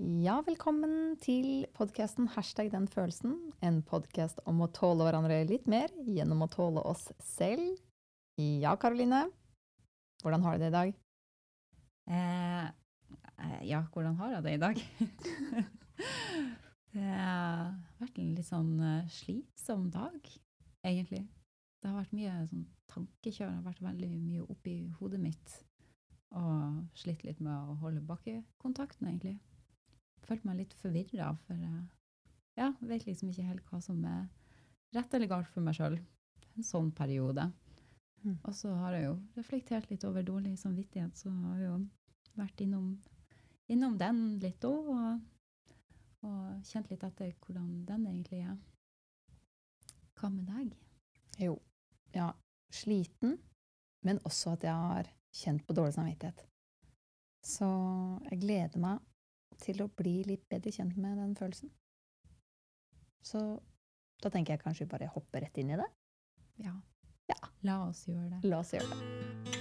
Ja, velkommen til podkasten Hashtag den følelsen. En podkast om å tåle hverandre litt mer gjennom å tåle oss selv. Ja, Karoline. Hvordan har du det i dag? Eh, eh ja, hvordan har jeg det i dag? det har vært en litt sånn eh, slitsom dag, egentlig. Det har vært mye sånn tankekjør. Det har vært veldig mye oppi hodet mitt. Og slitt litt med å holde bakkekontakten, egentlig. Følte meg litt forvirra, for jeg ja, vet liksom ikke helt hva som er rett eller galt for meg sjøl. En sånn periode. Mm. Og så har jeg jo reflektert litt over dårlig samvittighet, så har jeg jo vært innom, innom den litt òg. Og, og, kjent litt etter hvordan den egentlig er. Hva med deg? Jo, ja, sliten, men også at jeg har kjent på dårlig samvittighet. Så jeg gleder meg til å bli litt bedre kjent med den følelsen. Så da tenker jeg kanskje vi bare hopper rett inn i det. Ja. ja. La oss gjøre det. La oss gjøre det.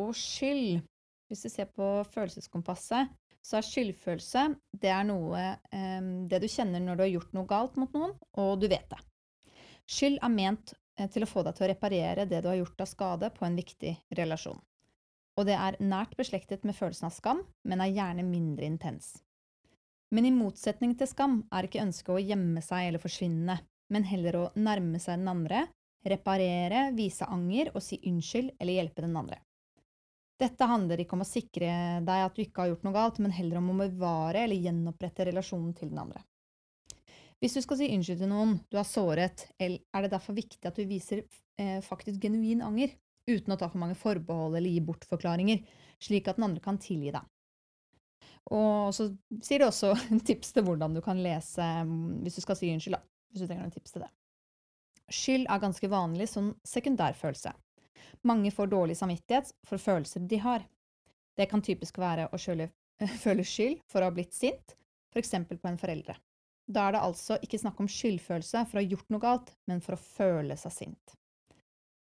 Og skyld Hvis du ser på følelseskompasset, så er skyldfølelse det er noe um, det du kjenner når du har gjort noe galt mot noen, og du vet det. Skyld er ment eh, til å få deg til å reparere det du har gjort av skade på en viktig relasjon. Og det er nært beslektet med følelsen av skam, men er gjerne mindre intens. Men i motsetning til skam er ikke ønsket å gjemme seg eller forsvinne, men heller å nærme seg den andre reparere, vise anger og si unnskyld eller hjelpe den andre. Dette handler ikke om å sikre deg at du ikke har gjort noe galt, men heller om å bevare eller gjenopprette relasjonen til den andre. Hvis du skal si unnskyld til noen du har såret, er det derfor viktig at du viser eh, faktisk genuin anger, uten å ta for mange forbehold eller gi bortforklaringer, slik at den andre kan tilgi deg. Og så sier det også tips til hvordan du kan lese mm, hvis du skal si unnskyld, da, hvis du trenger noen tips til det. Skyld er ganske vanlig som sekundærfølelse. Mange får dårlig samvittighet for følelser de har. Det kan typisk være å føle skyld for å ha blitt sint, f.eks. på en foreldre. Da er det altså ikke snakk om skyldfølelse for å ha gjort noe galt, men for å føle seg sint.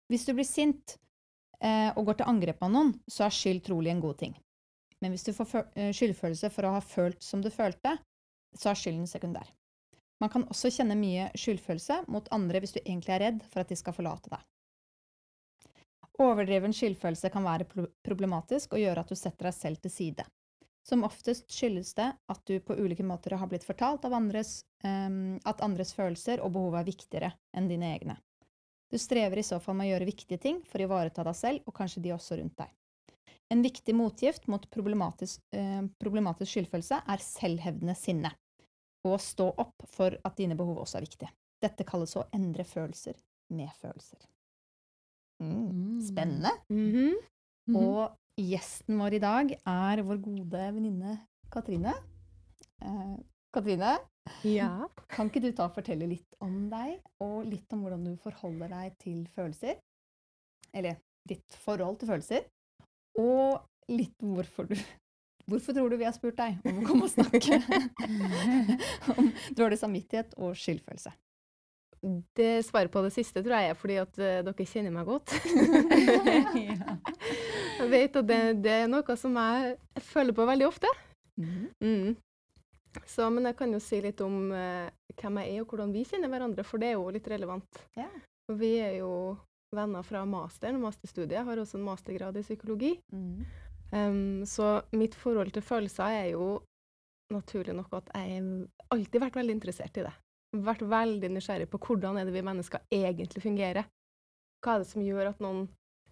Hvis du blir sint eh, og går til angrep på noen, så er skyld trolig en god ting. Men hvis du får eh, skyldfølelse for å ha følt som du følte, så er skylden sekundær. Man kan også kjenne mye skyldfølelse mot andre hvis du egentlig er redd for at de skal forlate deg. Overdreven skyldfølelse kan være problematisk og gjøre at du setter deg selv til side. Som oftest skyldes det at du på ulike måter har blitt fortalt andres um, at andres følelser og behov er viktigere enn dine egne. Du strever i så fall med å gjøre viktige ting for å ivareta deg selv og kanskje de også rundt deg. En viktig motgift mot problematisk, uh, problematisk skyldfølelse er selvhevdende sinne og å stå opp for at dine behov også er viktige. Dette kalles å endre følelser med følelser. Mm. Spennende. Mm -hmm. Mm -hmm. Og gjesten vår i dag er vår gode venninne Katrine. Eh, Katrine, ja. kan ikke du ta og fortelle litt om deg, og litt om hvordan du forholder deg til følelser? Eller ditt forhold til følelser. Og litt hvorfor du Hvorfor tror du vi har spurt deg om å komme og snakke om dårlig samvittighet og skyldfølelse? Det Svaret på det siste tror jeg er fordi at uh, dere kjenner meg godt. jeg vet at det, det, er noe som jeg føler på veldig ofte. Mm. Mm. Så, men jeg kan jo si litt om uh, hvem jeg er og hvordan vi kjenner hverandre, for det er jo litt relevant. Yeah. Vi er jo venner fra masteren, masterstudiet. Jeg har også en mastergrad i psykologi. Mm. Um, så mitt forhold til følelser er jo naturlig nok at jeg alltid har vært veldig interessert i det. Vært veldig nysgjerrig på hvordan er det vi mennesker egentlig fungerer. Hva er det som gjør at noen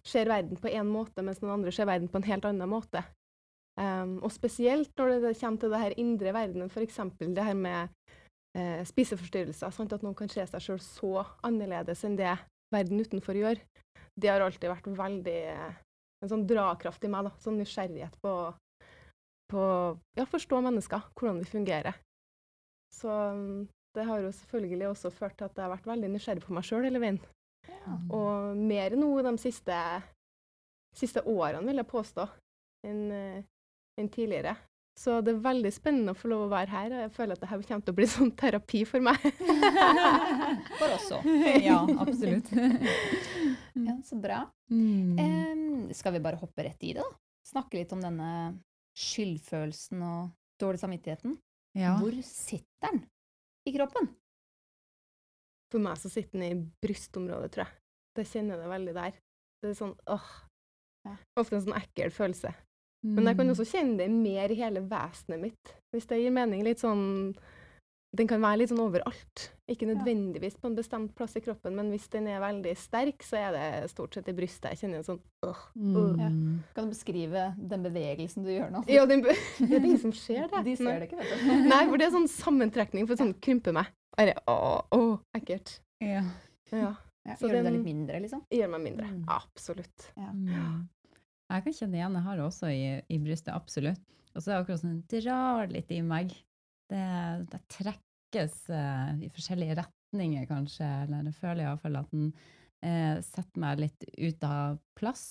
ser verden på én måte, mens noen andre ser verden på en helt annen måte? Um, og spesielt når det kommer til det her indre verdenen, f.eks. det her med eh, spiseforstyrrelser. Sant? At noen kan se seg sjøl så annerledes enn det verden utenfor gjør. Det har alltid vært veldig en sånn drakraft i meg. da, Sånn nysgjerrighet på, på ja, forstå mennesker, hvordan vi fungerer. Så um, det har jo selvfølgelig også ført til at jeg har vært veldig nysgjerrig på meg sjøl hele veien. Ja. Og mer nå de siste, siste årene, vil jeg påstå, enn en tidligere. Så det er veldig spennende å få lov å være her. og Jeg føler at dette kommer til å bli sånn terapi for meg. for oss òg. Ja, absolutt. ja, så bra. Mm. Um, skal vi bare hoppe rett i det, da? Snakke litt om denne skyldfølelsen og dårlig samvittigheten. Ja. Hvor sitter den i kroppen? For meg så sitter den i brystområdet, tror jeg. Da kjenner jeg det veldig der. Det er sånn åh. Ofte en sånn ekkel følelse. Men jeg kan mm. også kjenne det mer i hele vesenet mitt, hvis det gir mening. Litt sånn Den kan være litt sånn overalt. Ikke nødvendigvis på en bestemt plass i kroppen, men hvis den er veldig sterk, så er det stort sett i brystet. Jeg kjenner en sånn øh, øh. Ja. Kan du beskrive den bevegelsen du gjør nå? Ja, det er ingen som ser det. De ser det ikke, vet du. Nei, for det er sånn sammentrekning for sånn krympe meg. Bare, å, å, ekkelt. Ja. ja. Ja, gjør du deg litt mindre, liksom? Gjør meg mindre. Mm. Absolutt. Ja. Mm. Jeg kan kjenne igjen. Jeg har det også i, i brystet, absolutt. Og så er det akkurat sånn drar litt i meg. Det, det trekkes uh, i forskjellige retninger, kanskje. Eller jeg føler iallfall at den uh, setter meg litt ut av plass,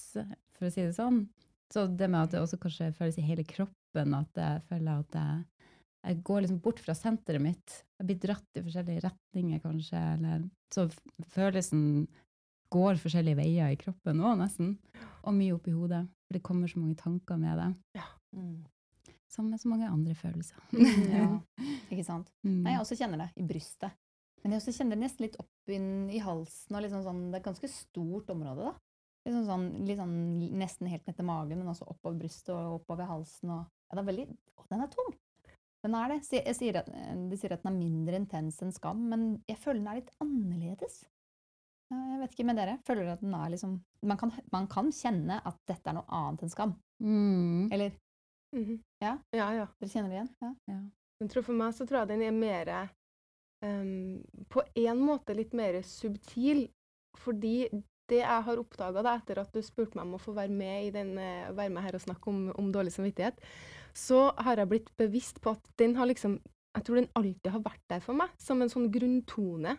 for å si det sånn. Så det med at det også kanskje føles i hele kroppen, at jeg føler at jeg, jeg går liksom bort fra senteret mitt. Jeg blir dratt i forskjellige retninger, kanskje. Eller, så følelsen går forskjellige veier i kroppen òg, nesten. Og mye oppi hodet. For det kommer så mange tanker med det. Ja. Mm. Som med så mange andre følelser. ja, ikke sant. Mm. Nei, jeg også kjenner det i brystet. Men jeg også kjenner det nesten litt opp inn i halsen. og liksom sånn, Det er et ganske stort område. da. Liksom sånn, litt sånn, Nesten helt ned til magen, men også oppover brystet og oppover halsen. Og, ja, det er veldig, å, Den er tung! Den er det. Jeg sier at, de sier at den er mindre intens enn skam, men jeg føler den er litt annerledes. Jeg vet ikke med dere. Føler dere at den er liksom man kan, man kan, kjenne at dette er noe annet enn skam. Mm. Eller? Mm -hmm. Ja? Ja, ja. Dere kjenner det igjen? Ja. ja. Men tror for meg så tror jeg den er mer um, På en måte litt mer subtil. Fordi det jeg har oppdaga etter at du spurte meg om å få være med, den, uh, være med her og snakke om, om, dårlig samvittighet, så har jeg blitt bevisst på at den har liksom Jeg tror den alltid har vært der for meg, som en sånn grunntone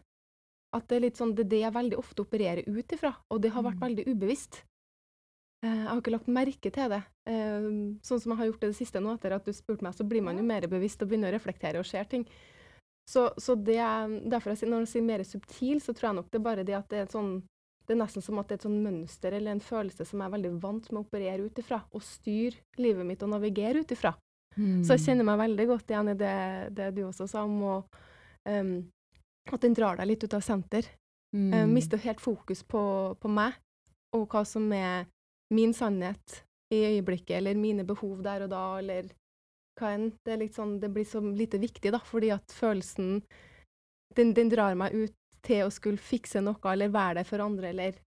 at det er litt sånn, det er det jeg veldig ofte opererer ut ifra, og det har vært mm. veldig ubevisst. Eh, jeg har ikke lagt merke til det. Eh, sånn som jeg har gjort det det siste nå, etter at du spurte meg, så blir man jo mer bevisst og begynner å reflektere og ser ting. Så, så det, derfor jeg, når jeg sier mer subtil, så tror jeg nok det er bare det at det er sånn det er nesten som at det er et sånn mønster eller en følelse som jeg er veldig vant med å operere ut ifra, og styre livet mitt og navigere ut ifra. Mm. Så jeg kjenner meg veldig godt igjen i det, det du også sa om å um, at den drar deg litt ut av senter. Eh, mm. Uh, mister helt fokus på, på, meg og hva som er min sannhet i øyeblikket, eller mine behov der og da, eller hva enn. Det, sånn, det blir så lite viktig, da, fordi at følelsen den, den, drar meg ut til å skulle fikse noe, eller være der for andre, eller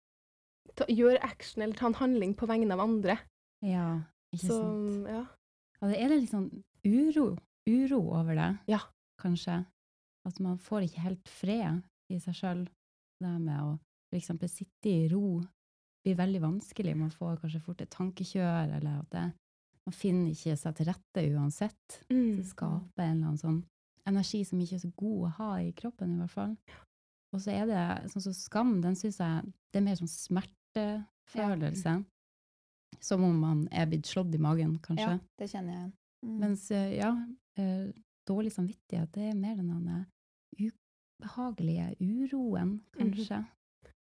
ta, gjøre action, eller ta en handling på vegne av andre. Ja, ikke så, sant. Ja. ja. det er litt sånn uro, uro over det, ja. kanskje. At man får ikke helt fred i seg sjøl. Det med å f.eks. sitte i ro blir veldig vanskelig. Man får kanskje fort et tankekjør, eller at det, man finner ikke seg til rette uansett. Mm. Det skaper en eller annen sånn energi som ikke er så god å ha i kroppen, i hvert fall. Og så er det sånn som skam, den syns jeg det er mer sånn smertefølelse. Ja. Som om man er blitt slått i magen, kanskje. Ja, det kjenner jeg igjen. Mm. Mens, eh, ja, eh, dårlig samvittighet, det er mer den ubehagelige uroen, mhm. kanskje. Mm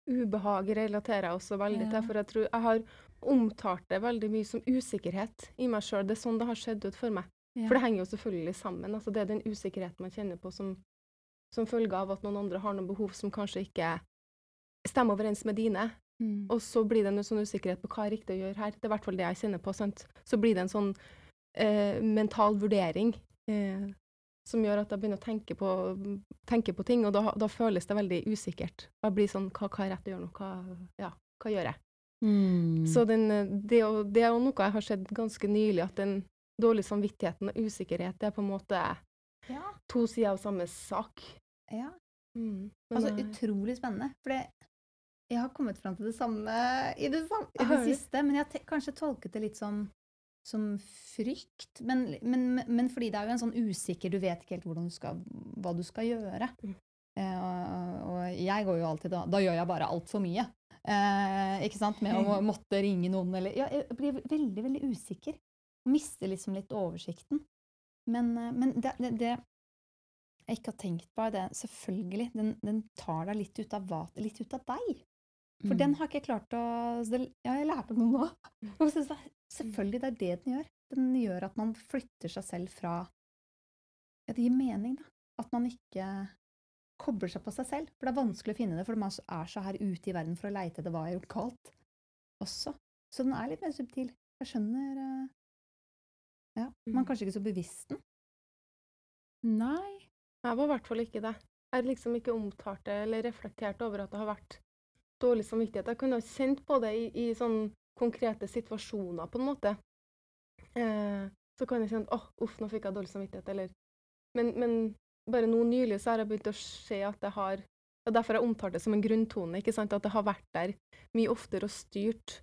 -hmm. Ubehag relaterer jeg også veldig ja. til, for jeg tror jeg har omtalt det veldig mye som usikkerhet i meg sjøl. Det er sånn det har skjedd ut for meg. Ja. For det henger jo selvfølgelig sammen. Altså, det er den usikkerheten man kjenner på som, som følge av at noen andre har noen behov som kanskje ikke stemmer overens med dine. Mm. Og så blir det en sånn usikkerhet på hva er riktig å gjøre her. Det er i hvert fall det jeg kjenner på. Sant? Så blir det en sånn eh, mental vurdering eh, som gjør at jeg begynner å tenke på, tenke på ting, og da, da, føles det veldig usikkert. Jeg blir sånn Hva, hva er rett å gjøre nå? Hva, ja, hva gjør jeg? Mm. Så den, det, det, er jo noe jeg har sett ganske nylig, at den, dårlige samvittigheten og usikkerhet det er på en måte Ja. to sider av samme sak. ja. Mm. Men, Altså eh, utrolig spennende. For jeg har kommet fram til det samme i det, samme, i det siste, men jeg har kanskje tolket det litt som, som frykt. Men, men, men fordi det er jo en sånn usikker Du vet ikke helt du skal, hva du skal gjøre. Mm. Eh, og, og jeg går jo alltid da Da gjør jeg bare altfor mye. Eh, ikke sant? Med å måtte ringe noen eller Ja, jeg blir veldig, veldig usikker. Mister liksom litt oversikten. Men, eh, men det, det, det jeg ikke har tenkt på, er det selvfølgelig Den, den tar deg litt ut av litt ut av deg. For Mm. den har ikke jeg klart å Ja, jeg lærte noe nå. Så- Selvfølgelig, det er det den gjør. Den gjør at man flytter seg selv fra Ja, det gir mening, da. At man ikke kobler seg på seg selv. For det er vanskelig å finne det, for man er så her ute i verden for å leite etter hva jeg har gjort galt også. Så den er litt mer subtil. Jeg skjønner eh, Ja, man er Mm. kanskje ikke så bevisst den. Nei. Jeg var i hvert fall ikke det. Jeg har liksom ikke omtalt det eller reflektert over at det har vært dårlig samvittighet. Jeg kunne ha kjent på det i, i sånn konkrete situasjoner, på en måte. Eh, så kan jeg kjenne åh, uff, nå fikk jeg dårlig samvittighet, eller men, men bare nå nylig så har jeg begynt å se at det har Det er derfor jeg omtalte det som en grunntone, ikke sant? at det har vært der mye oftere og styrt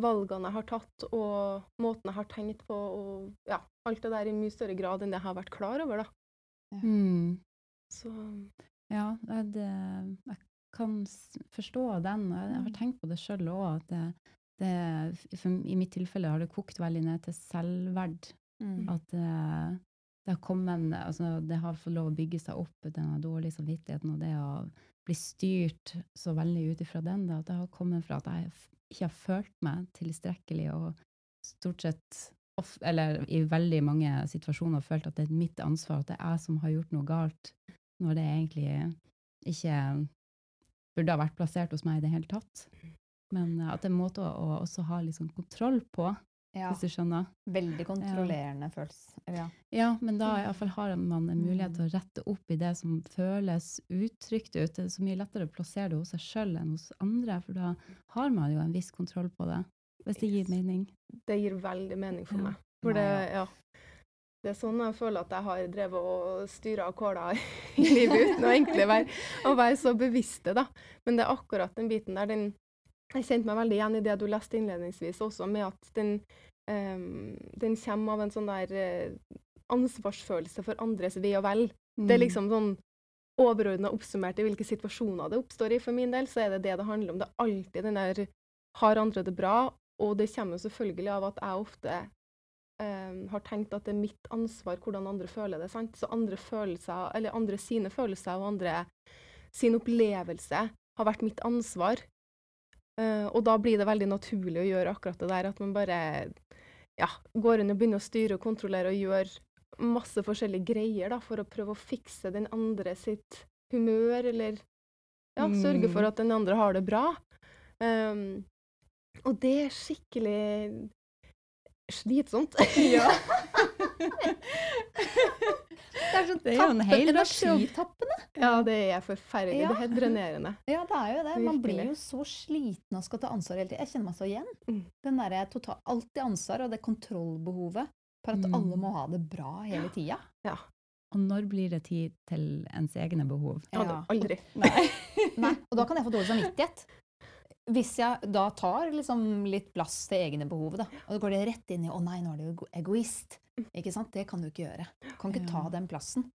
valgene jeg har tatt, og måten jeg har tenkt på, og ja, alt det der i mye større grad enn det jeg har vært klar over, da. Mm. Så Ja, det, jeg kan forstå den. og Jeg har tenkt på det sjøl òg, i mitt tilfelle har det kokt veldig ned til selvverd. Mm. At det, det har kommet altså Det har fått lov å bygge seg opp, denne dårlige samvittigheten, og det å bli styrt så veldig ut ifra den, da, at det har kommet fra at jeg ikke har følt meg tilstrekkelig, og stort sett eller i veldig mange situasjoner følt at det er mitt ansvar, at det er jeg som har gjort noe galt, når det egentlig ikke burde ha vært plassert hos meg i det hele tatt. Men eh, at det er en måte å, å også ha litt sånn kontroll på, Ja. hvis du skjønner. Veldig kontrollerende følelse. Ja. Ja, men da i fall har man en mulighet til å rette opp i det som føles utrygt ut. Det er så mye lettere å plassere det hos seg sjøl enn hos andre, for da har man jo en viss kontroll på det. Hvis det gir mening. det gir veldig mening for Ja. meg. For det, ja. Det er sånn jeg føler at jeg har drevet og styra og kåla i livet uten å egentlig være, å være så bevisst. da. Men det er akkurat den biten der, den Jeg kjente meg veldig igjen i det du leste innledningsvis også, med at den, um, den kommer av en sånn der eh, ansvarsfølelse for andres ve og vel. Det er liksom sånn overordna oppsummert i hvilke situasjoner det oppstår i. For min del så er det det det handler om. Det er alltid den der har andre det bra, og det kommer jo selvfølgelig av at jeg ofte eh, har tenkt at det er mitt ansvar hvordan andre føler det. sant? Så andre følelser, eller andre sine følelser og andre sin opplevelse har vært mitt ansvar. Eh, og da blir det veldig naturlig å gjøre akkurat det der, at man bare ja, går inn og begynner å styre og kontrollere og gjøre masse forskjellige greier da, for å prøve å fikse den andre sitt humør, eller ja, sørge for Mm. at den andre har det bra. Um, og det er skikkelig slitsomt. Ja. det er sånn Det er jo en tappen- hel energitappende. ja, det er forferdelig. Ja. Det er drenerende. Ja, det er jo det. Man blir jo så sliten og skal ta ansvar hele tiden. Jeg kjenner meg så igjen. Mm. Den derre total, alltid ansvar og det kontrollbehovet for at Mm. alle må ha det bra hele tida. Og når blir det tid til ens egne behov? Ja. aldri. Nei. Nei. Og da kan jeg få dårlig samvittighet. Hvis jeg da tar liksom litt plass til egne behov, da, og da går det rett inn i 'å nei, nå er du ego- egoist'. Ikke sant? Det kan du ikke gjøre. Du kan ikke ta den plassen.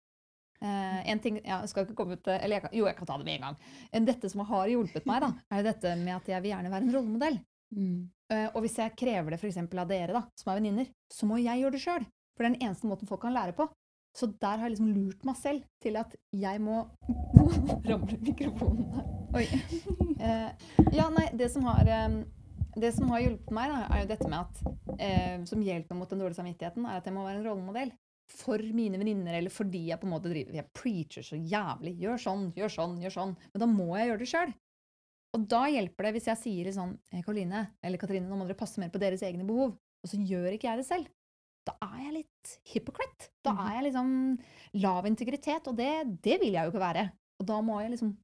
Uh, en ting, ja, skal ikke komme ut, eller jeg kan, Jo, jeg kan ta det med en gang. Dette som har hjulpet meg, da, er dette med at jeg vil gjerne være en rollemodell. Mm. Uh, og hvis jeg krever det f.eks. av dere, da, som er venninner, så må jeg gjøre det sjøl. For det er den eneste måten folk kan lære på. Så der har jeg liksom lurt meg selv til at jeg må Ramler mikrofonen her. Oi. Eh, ja, nei, det som har det som har hjulpet meg, da, er jo dette med at eh, som hjelper mot den dårlige samvittigheten, er at jeg må være en rollemodell for mine venninner, eller fordi jeg på en måte driver Jeg preacher så jævlig. Gjør sånn, gjør sånn, gjør sånn. Men da må jeg gjøre det sjøl. Og da hjelper det hvis jeg sier litt sånn «Eh, Karoline eller Katrine, nå må dere passe mer på deres egne behov. Og så gjør ikke jeg det selv. Da er jeg litt hypocrite. Da er jeg liksom lav integritet, og det, det vil jeg jo ikke være. Og da må jeg liksom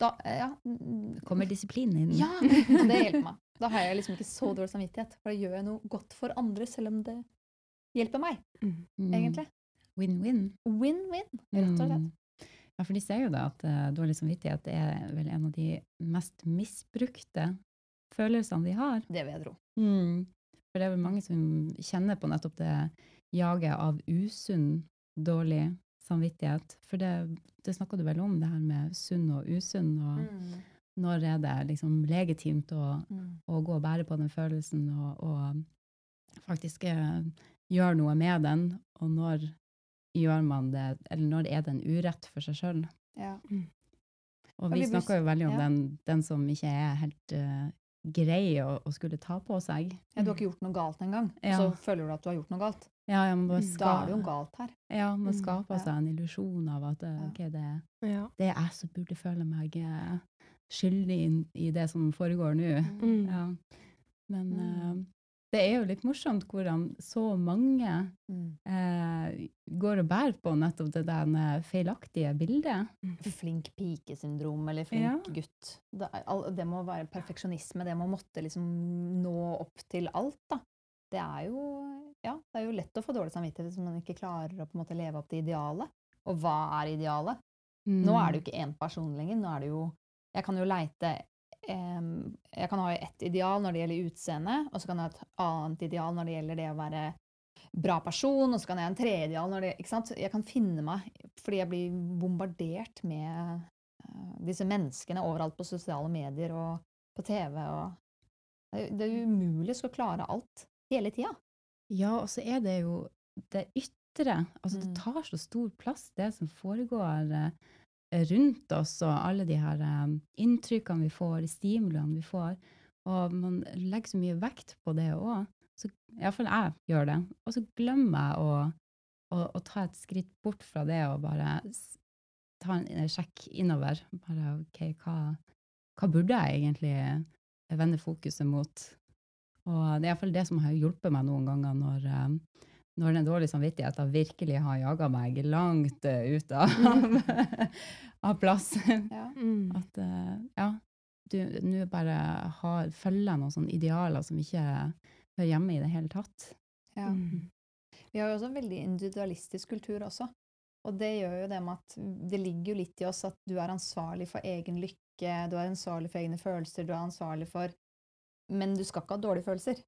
da, eh, ja, mm, Kommer disiplinen inn? ja, og det hjelper meg. Da har jeg liksom ikke så dårlig samvittighet, for da gjør jeg noe godt for andre, selv om det hjelper meg, Mm. Egentlig. Win-win. Win-win, rett og slett. Mm. Ja, for de sier jo da at uh, dårlig samvittighet er vel en av de mest misbrukte følelsene vi har. Det vil jeg tro. Mm. For det er vel mange som kjenner på nettopp det jaget av usunn, dårlig samvittighet. For det, det snakka du vel om, det her med sunn og usunn, og Mm. når er det liksom legitimt å, Mm. å gå og bære på den følelsen og, og faktisk eh, gjøre noe med den, og når gjør man det, eller når er det en urett for seg sjøl? Ja. Og vi snakka jo veldig om ja. den, den som ikke er helt uh, grei å, å skulle ta på seg. Ja, du har ikke gjort noe galt engang, og så føler du at du har gjort noe galt. Ja, ja, man Mm. Da er det jo galt her. ja, man Mm, skaper ja. seg en illusjon av at eh, ok, det, Ja. det er jeg som burde føle meg eh, skyldig i det som foregår nå. Mm. Ja. Men Mm. eh, det er jo litt morsomt hvordan så mange Mm. uh, går og bærer på nettopp det der feilaktige bildet. Flink pike-syndrom eller flink Ja. gutt. Det, er, det må være perfeksjonisme, det må måtte liksom nå opp til alt, da. Det er jo ja, det er jo lett å få dårlig samvittighet hvis man ikke klarer å på en måte leve opp til idealet. Og hva er idealet? Nå er det jo ikke én person lenger. Nå er det jo Jeg kan jo leite em, Jeg kan ha ett ideal når det gjelder utseende, og så kan jeg ha et annet ideal når det gjelder det å være bra person, og så kan jeg ha en tredje ideal når det Ikke sant? Jeg kan finne meg fordi jeg blir bombardert med uh, disse menneskene overalt på sosiale medier og på TV og Det er, det er umulig å klare alt hele tida. Ja, og så er det jo det ytre. Altså, Mm. det tar så stor plass, det som foregår eh, rundt oss, og alle de her eh, inntrykkene vi får, stimuliene vi får. Og man legger så mye vekt på det òg. Iallfall jeg gjør det. Og så glemmer jeg å, å, å ta et skritt bort fra det og bare ta en en sjekk innover. Bare OK, hva, hva burde jeg egentlig vende fokuset mot? Og det er iallfall det som har hjulpet meg noen ganger når, eh, når den dårlige samvittigheten virkelig har jaga meg langt eh, ut av, av plass. Ja. Mm. At eh, ja, du nå bare har, følger noen sånne idealer som ikke hører hjemme i det hele tatt. Ja. Mm. Vi har jo også en veldig individualistisk kultur også. Og det gjør jo det med at det ligger jo litt i oss at du er ansvarlig for egen lykke, du er ansvarlig for egne følelser, du er ansvarlig for Men du skal ikke ha dårlige følelser.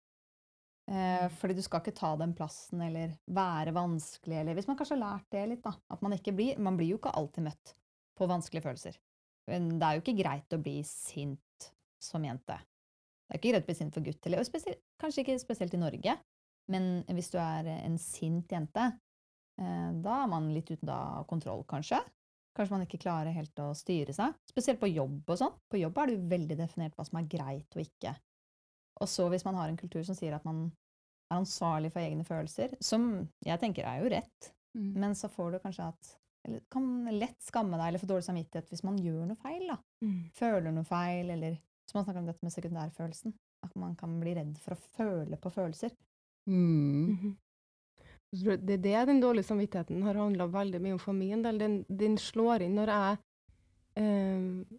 Eh, fordi du skal ikke ta den plassen eller være vanskelig, eller hvis man kanskje har lært det litt, da. At man ikke blir Man blir jo ikke alltid møtt på vanskelige følelser. Men det er jo ikke greit å bli sint som jente. Det er ikke greit å bli sint for gutt, eller spesielt, kanskje ikke spesielt i Norge. Men hvis du er en sint jente, eh, da er man litt uten av kontroll, kanskje. Kanskje man ikke klarer helt å styre seg. Spesielt på jobb og sånn. På jobb er det jo veldig definert hva som er greit og ikke. Og så hvis man har en kultur som sier at man er ansvarlig for egne følelser, som jeg tenker er jo rett, Mm. men så får du kanskje at Eller kan lett skamme deg eller få dårlig samvittighet hvis man gjør noe feil, da. Mm. Føler noe feil, eller som man snakker om dette med sekundærfølelsen. At man kan bli redd for å føle på følelser. Mm. Mhm. Så Det er det den dårlige samvittigheten har handla veldig mye om for min del. Den, den slår inn når jeg eh,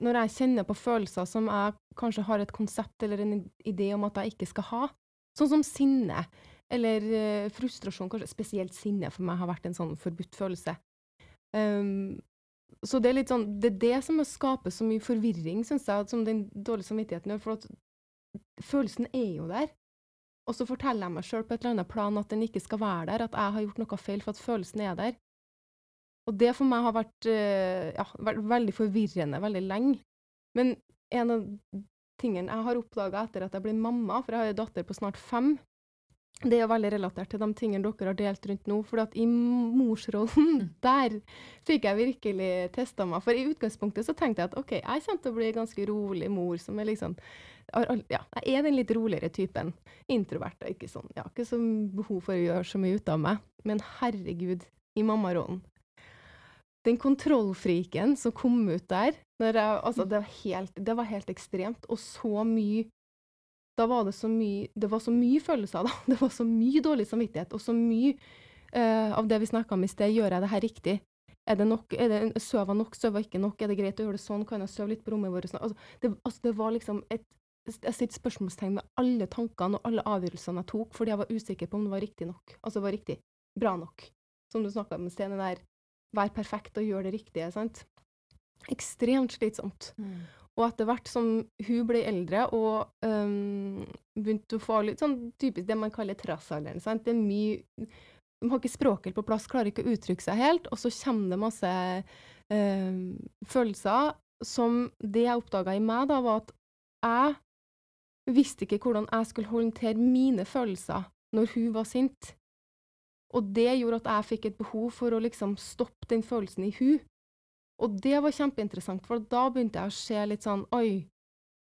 Når jeg kjenner på følelser som jeg kanskje har et konsept eller en idé om at jeg ikke skal ha. Sånn som sinne eller uh, frustrasjon. Kanskje spesielt sinne for meg har vært en sånn forbudt følelse. Um, så det er litt sånn, det er det som skaper så mye forvirring, syns jeg, som den dårlige samvittigheten gjør. For at følelsen er jo der. Og så forteller jeg meg sjøl på et eller annet plan at den ikke skal være der, at jeg har gjort noe feil for at følelsen er der. Og det for meg har vært, eh, ja, vært veldig forvirrende veldig lenge. Men en av tingene jeg har oppdaga etter at jeg ble mamma, for jeg har en datter på snart fem, det er jo veldig relatert til de tingene dere har delt rundt nå. For at i morsrollen, der fikk jeg virkelig testa meg. For i utgangspunktet så tenkte jeg at OK, jeg kommer til å bli en ganske rolig mor som er liksom Ja, jeg er den litt roligere typen. Introvert og ikke sånn. Jeg har ikke så behov for å gjøre så mye ut av meg. Men herregud, i mammarollen. Den kontrollfriken som kom ut der, jeg, altså, det, var helt, det var helt ekstremt. Og så mye Da var det så mye Det var så mye følelser, da. Det var så mye dårlig samvittighet, og så mye uh, av det vi snakka om i sted. Gjør jeg det her riktig? Er det nok? Er det, søva nok? Søva ikke nok? Er det greit å gjøre det sånn? Kan jeg sove litt på rommet vårt? Altså, det, altså, det var liksom et jeg setter spørsmålstegn med alle tankene og alle avgjørelsene jeg tok, fordi jeg var usikker på om det var riktig nok. Altså det var riktig. Bra nok. Som du snakka om i sted, der være perfekt og gjøre det riktige. sant? Ekstremt slitsomt. Mm. Og etter hvert som hun ble eldre og um, begynte å få litt sånn typisk det man kaller trassalderen sant? Det er mye De har ikke språket på plass, klarer ikke å uttrykke seg helt, og så kommer det masse um, følelser som Det jeg oppdaga i meg, da, var at jeg visste ikke hvordan jeg skulle håndtere mine følelser når hun var sint. Og det gjorde at jeg fikk et behov for å liksom stoppe den følelsen i hun. Og det var kjempeinteressant, for da begynte jeg å se litt sånn Oi,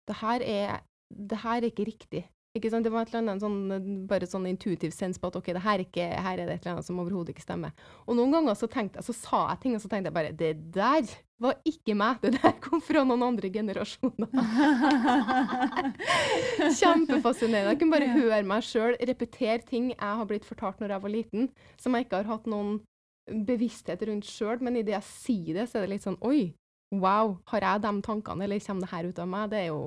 det her er, det her er ikke riktig. Ikke sant? Det var et eller annet sånn, bare sånn intuitiv sens på at ok, det her, ikke, her er det et eller annet som overhodet ikke stemmer. Og noen ganger så, jeg, så sa jeg ting, og så tenkte jeg bare Det der var ikke meg. Det der kom fra noen andre generasjoner. Kjempefascinerende. Jeg kunne bare høre meg sjøl repetere ting jeg har blitt fortalt når jeg var liten, som jeg ikke har hatt noen bevissthet rundt sjøl, men idet jeg sier det, så er det litt sånn Oi, wow, har jeg de tankene, eller kommer det her ut av meg? Det er jo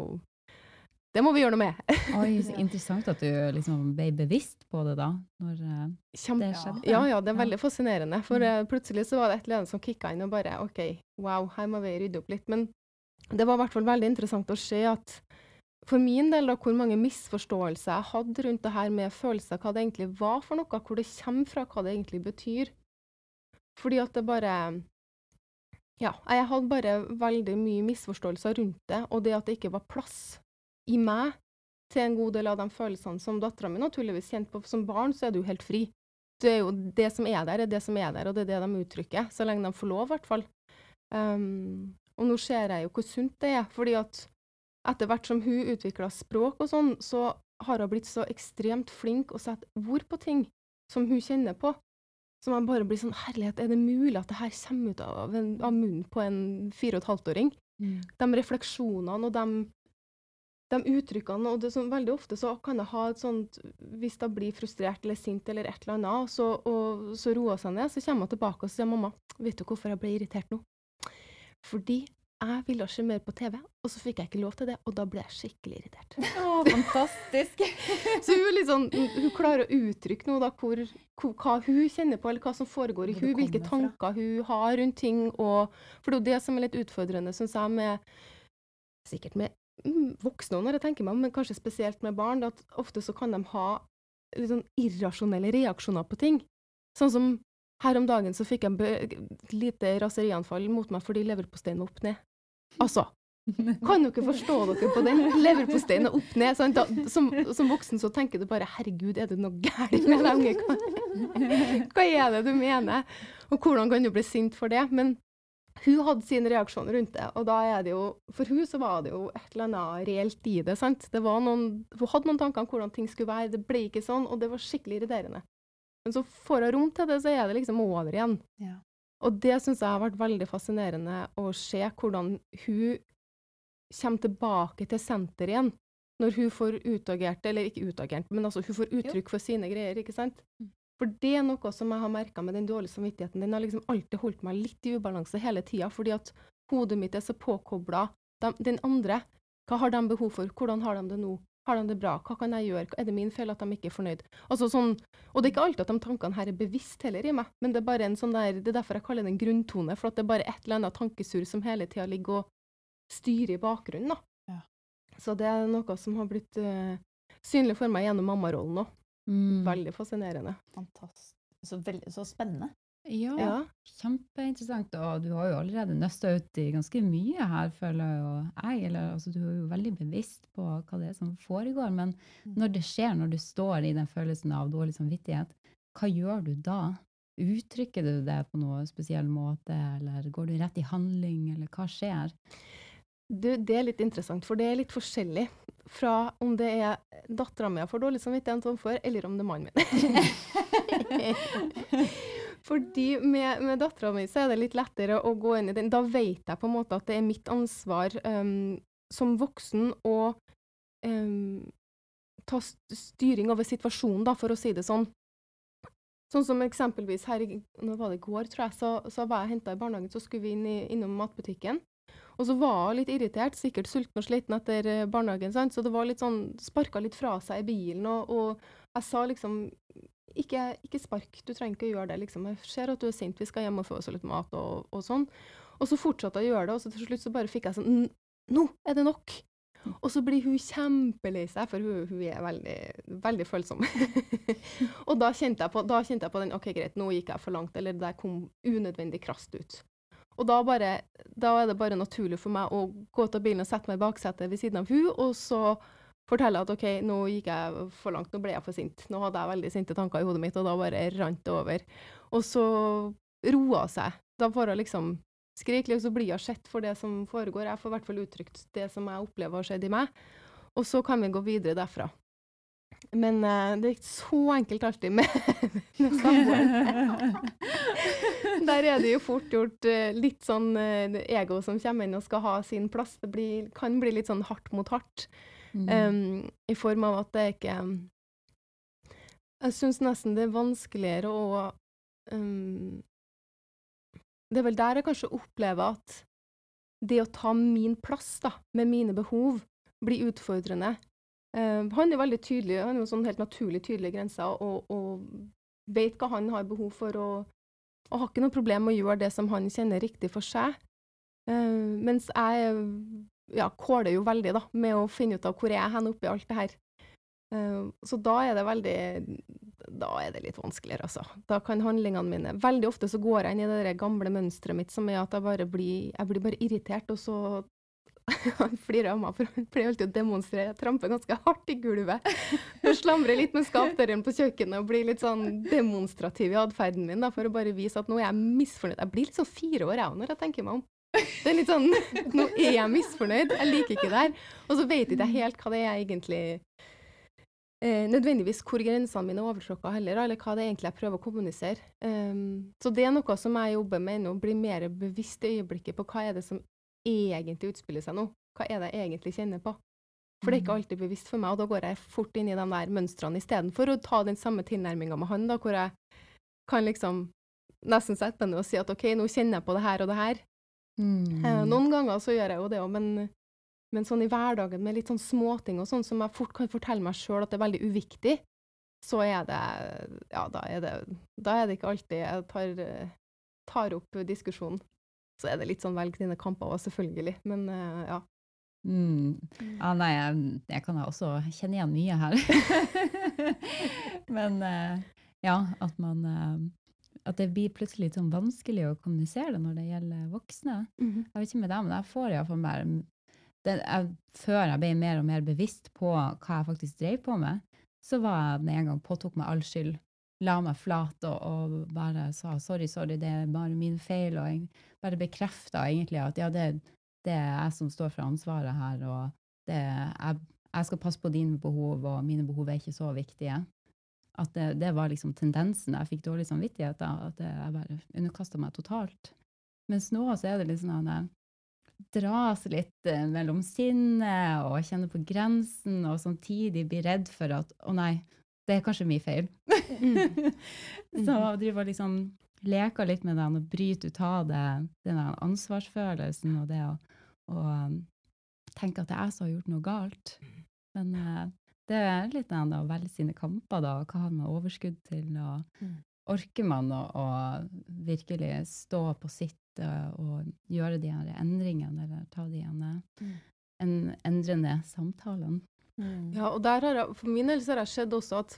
det må vi gjøre noe med. Oi, så interessant at du liksom ble bevisst på det da, når uh, det skjedde. Ja, ja, det er veldig fascinerende. For uh, plutselig så var det et eller annet som kicka inn og bare OK, wow, her må vi rydde opp litt. Men det var i hvert fall veldig interessant å se at for min del, da, hvor mange misforståelser jeg hadde rundt det her med følelser, hva det egentlig var for noe, hvor det kommer fra, hva det egentlig betyr. Fordi at det bare Ja, jeg hadde bare veldig mye misforståelser rundt det, og det at det ikke var plass i meg til en god del av de følelsene som dattera mi naturligvis kjente på. Som barn så er du helt fri. Det er jo det som er der, er det som er der, og det er det de uttrykker. Så lenge de får lov, i hvert fall. Um, og nå ser jeg jo hvor sunt det er, fordi at etter hvert som hun utvikla språk og sånn, så har hun blitt så ekstremt flink å sette ord på ting som hun kjenner på. Så man bare blir sånn Herlighet, er det mulig at det her kommer ut av, en, av munnen på en fire og et halvt-åring? Mm. De refleksjonene og de, de uttrykkene og det, som Veldig ofte så kan jeg ha et sånt Hvis jeg blir frustrert eller sint eller et eller annet, så, og, så roer jeg seg ned, så kommer jeg tilbake og sier mamma, vet du hvorfor jeg ble irritert nå? Fordi jeg ville se mer på TV, og så fikk jeg ikke lov til det, og da ble jeg skikkelig irritert. Oh, fantastisk! så hun, liksom, hun, klarer å uttrykke noe da, hvor, hva hun kjenner på, eller hva som foregår i hun, hvilke tanker hun har rundt ting. Og, for det er jo det som er litt utfordrende, syns jeg, med sikkert med mm, voksne når jeg tenker meg men kanskje spesielt med barn, at ofte så kan de ha litt sånn irrasjonelle reaksjoner på ting. Sånn som her om dagen så fikk jeg et lite raserianfall mot meg fordi leverposteien var opp ned. Altså, kan dere forstå dere på den? Leverposteien er opp ned. Da, som, som, voksen så tenker du bare 'herregud, er det noe galt med deg unge'? Hva, hva er det du mener? Og hvordan kan du bli sint for det? Men hun hadde sin reaksjon rundt det, og da er det jo For hun så var det jo et eller annet reelt i det. sant? Det var noen, Hun hadde noen tanker om hvordan ting skulle være, det ble ikke sånn, og det var skikkelig irriterende. Men så får hun rom til det, så er det liksom over igjen. Ja. Og det syns jeg har vært veldig fascinerende å se hvordan hun kommer tilbake til senter igjen. Når hun får utagert, eller ikke utagert, men altså hun får uttrykk for sine greier. ikke sant? Mm. For det er noe som jeg har merka med den dårlige samvittigheten. Den har liksom alltid holdt meg litt i ubalanse hele tida, fordi at hodet mitt er så påkobla den andre. Hva har de behov for? Hvordan har de det nå? Har de det bra? Hva kan jeg gjøre? Er det min feil at de ikke er fornøyd? Altså sånn, og det er ikke alltid at de tankene her er bevisst heller i meg, men det er bare en sånn der, det er derfor jeg kaller det en grunntone, for at det er bare et eller annet tankesur som hele tida ligger og styrer i bakgrunnen. da. Ja. Så det er noe som har blitt uh, synlig for meg gjennom mammarollen òg. Mm. Veldig fascinerende. Fantastisk. Så, veld, så spennende. Ja, ja, kjempeinteressant. Og du har jo allerede nøsta ut i ganske mye her, føler jeg. Eller, altså, du er jo veldig bevisst på hva det er som foregår. Men mm. når det skjer, når du står i den følelsen av dårlig samvittighet, hva gjør du da? Uttrykker du det på noe spesiell måte, eller går du rett i handling, eller hva skjer? Du, det er litt interessant, for det er litt forskjellig fra om det er dattera mi jeg får dårlig samvittighet overfor, eller om det er mannen min. Fordi med, med dattera mi er det litt lettere å gå inn i den. Da vet jeg på en måte at det er mitt ansvar um, som voksen å um, ta styring over situasjonen, da, for å si det sånn. Sånn som eksempelvis her i går, tror jeg, så, så var jeg henta i barnehagen, så skulle vi inn i, innom matbutikken. Og så var hun litt irritert, sikkert sulten og sliten etter eh, barnehagen, sant? så det var litt sånn Sparka litt fra seg i bilen, og, og jeg sa liksom ikke, ikke, spark, du trenger ikke å gjøre det, liksom. Jeg ser at du er sint, vi skal hjem og få oss litt mat og, og sånn. Og så fortsatte jeg å gjøre det, og så til slutt så bare fikk jeg sånn Nå er det nok! Og så blir hun kjempelei seg, for hun, hun, er veldig, veldig følsom. og da kjente, på, da kjente, jeg på, den OK, greit, nå gikk jeg for langt, eller det kom unødvendig krast ut. Og da, bare, da, er det bare naturlig for meg å gå ut av bilen og sette meg i baksetet ved siden av hun, og så fortelle at OK, nå gikk jeg for langt, nå ble jeg for sint. Nå hadde jeg veldig sinte tanker i hodet mitt, og da bare rant det over. Og så roa seg. Da får hun liksom skrike og så blir hun sett for det som foregår. Jeg får i hvert fall uttrykt det som jeg opplever har skjedd i meg. Og så kan vi gå videre derfra. Men uh, det er ikke så enkelt alltid med, med samboeren. Der er det jo fort gjort uh, litt sånn uh, ego som kommer inn og skal ha sin plass. Det blir, kan bli litt sånn hardt mot hardt. Mm. Um, I form av at det ikke Jeg syns nesten det er vanskeligere å um, Det er vel der jeg kanskje opplever at det å ta min plass, da, med mine behov, blir utfordrende. Uh, han er veldig tydelig, han har sånn helt naturlig tydelige grenser og, og, vet hva han har behov for, og, og har ikke noe problem med å gjøre det som han kjenner riktig for seg. Uh, mens jeg ja, kåler jo veldig da, med å finne ut av hvor jeg er hen oppi alt det her. Uh, så da er det veldig Da er det litt vanskeligere, altså. Da kan handlingene mine Veldig ofte så går jeg inn i det gamle mønsteret mitt som er at jeg bare blir, jeg blir bare irritert, og så Han flirer av meg, for han pleier alltid å demonstrere. Jeg tramper ganske hardt i gulvet. Jeg slamrer litt med skapdøren på kjøkkenet og blir litt sånn demonstrativ i atferden min da, for å bare vise at nå er jeg misfornøyd. Jeg blir litt sånn fire år, jeg når jeg tenker meg om. Det er litt sånn Nå er jeg misfornøyd, jeg liker ikke det her. Og så vet ikke jeg helt hva det er egentlig eh, Nødvendigvis hvor grensene mine er overtråkka heller, eller hva det er egentlig jeg prøver å kommunisere. Um, så det er noe som jeg jobber med ennå, bli mer bevisst i øyeblikket på hva er det som egentlig utspiller seg nå? Hva er det jeg egentlig kjenner på? For det er ikke mm. alltid bevisst for meg, og da går jeg fort inn i de der mønstrene istedenfor å ta den samme tilnærminga med han, da, hvor jeg kan liksom nesten sette meg ned og si at OK, nå kjenner jeg på det her og det her. Mm. Eh, noen ganger så gjør jeg jo det òg, men, men, sånn i hverdagen med litt sånn småting og sånn som jeg fort kan fortelle meg sjøl at det er veldig uviktig, så er det Ja, da er det, da er det ikke alltid jeg tar, tar opp diskusjonen. Så er det litt sånn velg dine kamper òg, selvfølgelig. Men uh, ja. Mm. Ja, nei, jeg, jeg kan også kjenne igjen mye her. Men uh, ja, at man uh, At det blir plutselig sånn vanskelig å kommunisere det når det gjelder voksne. Mm -hmm. Jeg vet ikke med deg, men jeg får iallfall mer det, jeg, Før jeg ble mer og mer bevisst på hva jeg faktisk drev på med, så var jeg den en gang påtok meg all skyld la meg flat og, og, bare sa sorry, sorry, det er bare min feil, og jeg bare bekrefta egentlig at ja, det, det, er jeg som står for ansvaret her, og det, jeg, jeg, skal passe på dine behov, og mine behov er ikke så viktige. At det, det var liksom tendensen. Jeg fikk dårlig samvittighet da, at jeg bare underkasta meg totalt. Mens nå så er det litt sånn at dras litt eh, mellom sinnet og kjenner på grensen, og samtidig blir redd for at å nei, det er kanskje min feil. Mm. så mm. og liksom leker litt med den og bryter ut av det, den ansvarsfølelsen og det å, um, tenke at det er jeg som har gjort noe galt. Men uh, det er litt den å velge sine kamper, da. Hva har man overskudd til? og mm. Orker man å, å, virkelig stå på sitt uh, og gjøre de her endringene, eller ta de mm. en, endrende samtalene? Mm. Ja, og der har jeg, for min del så har det skjedd også at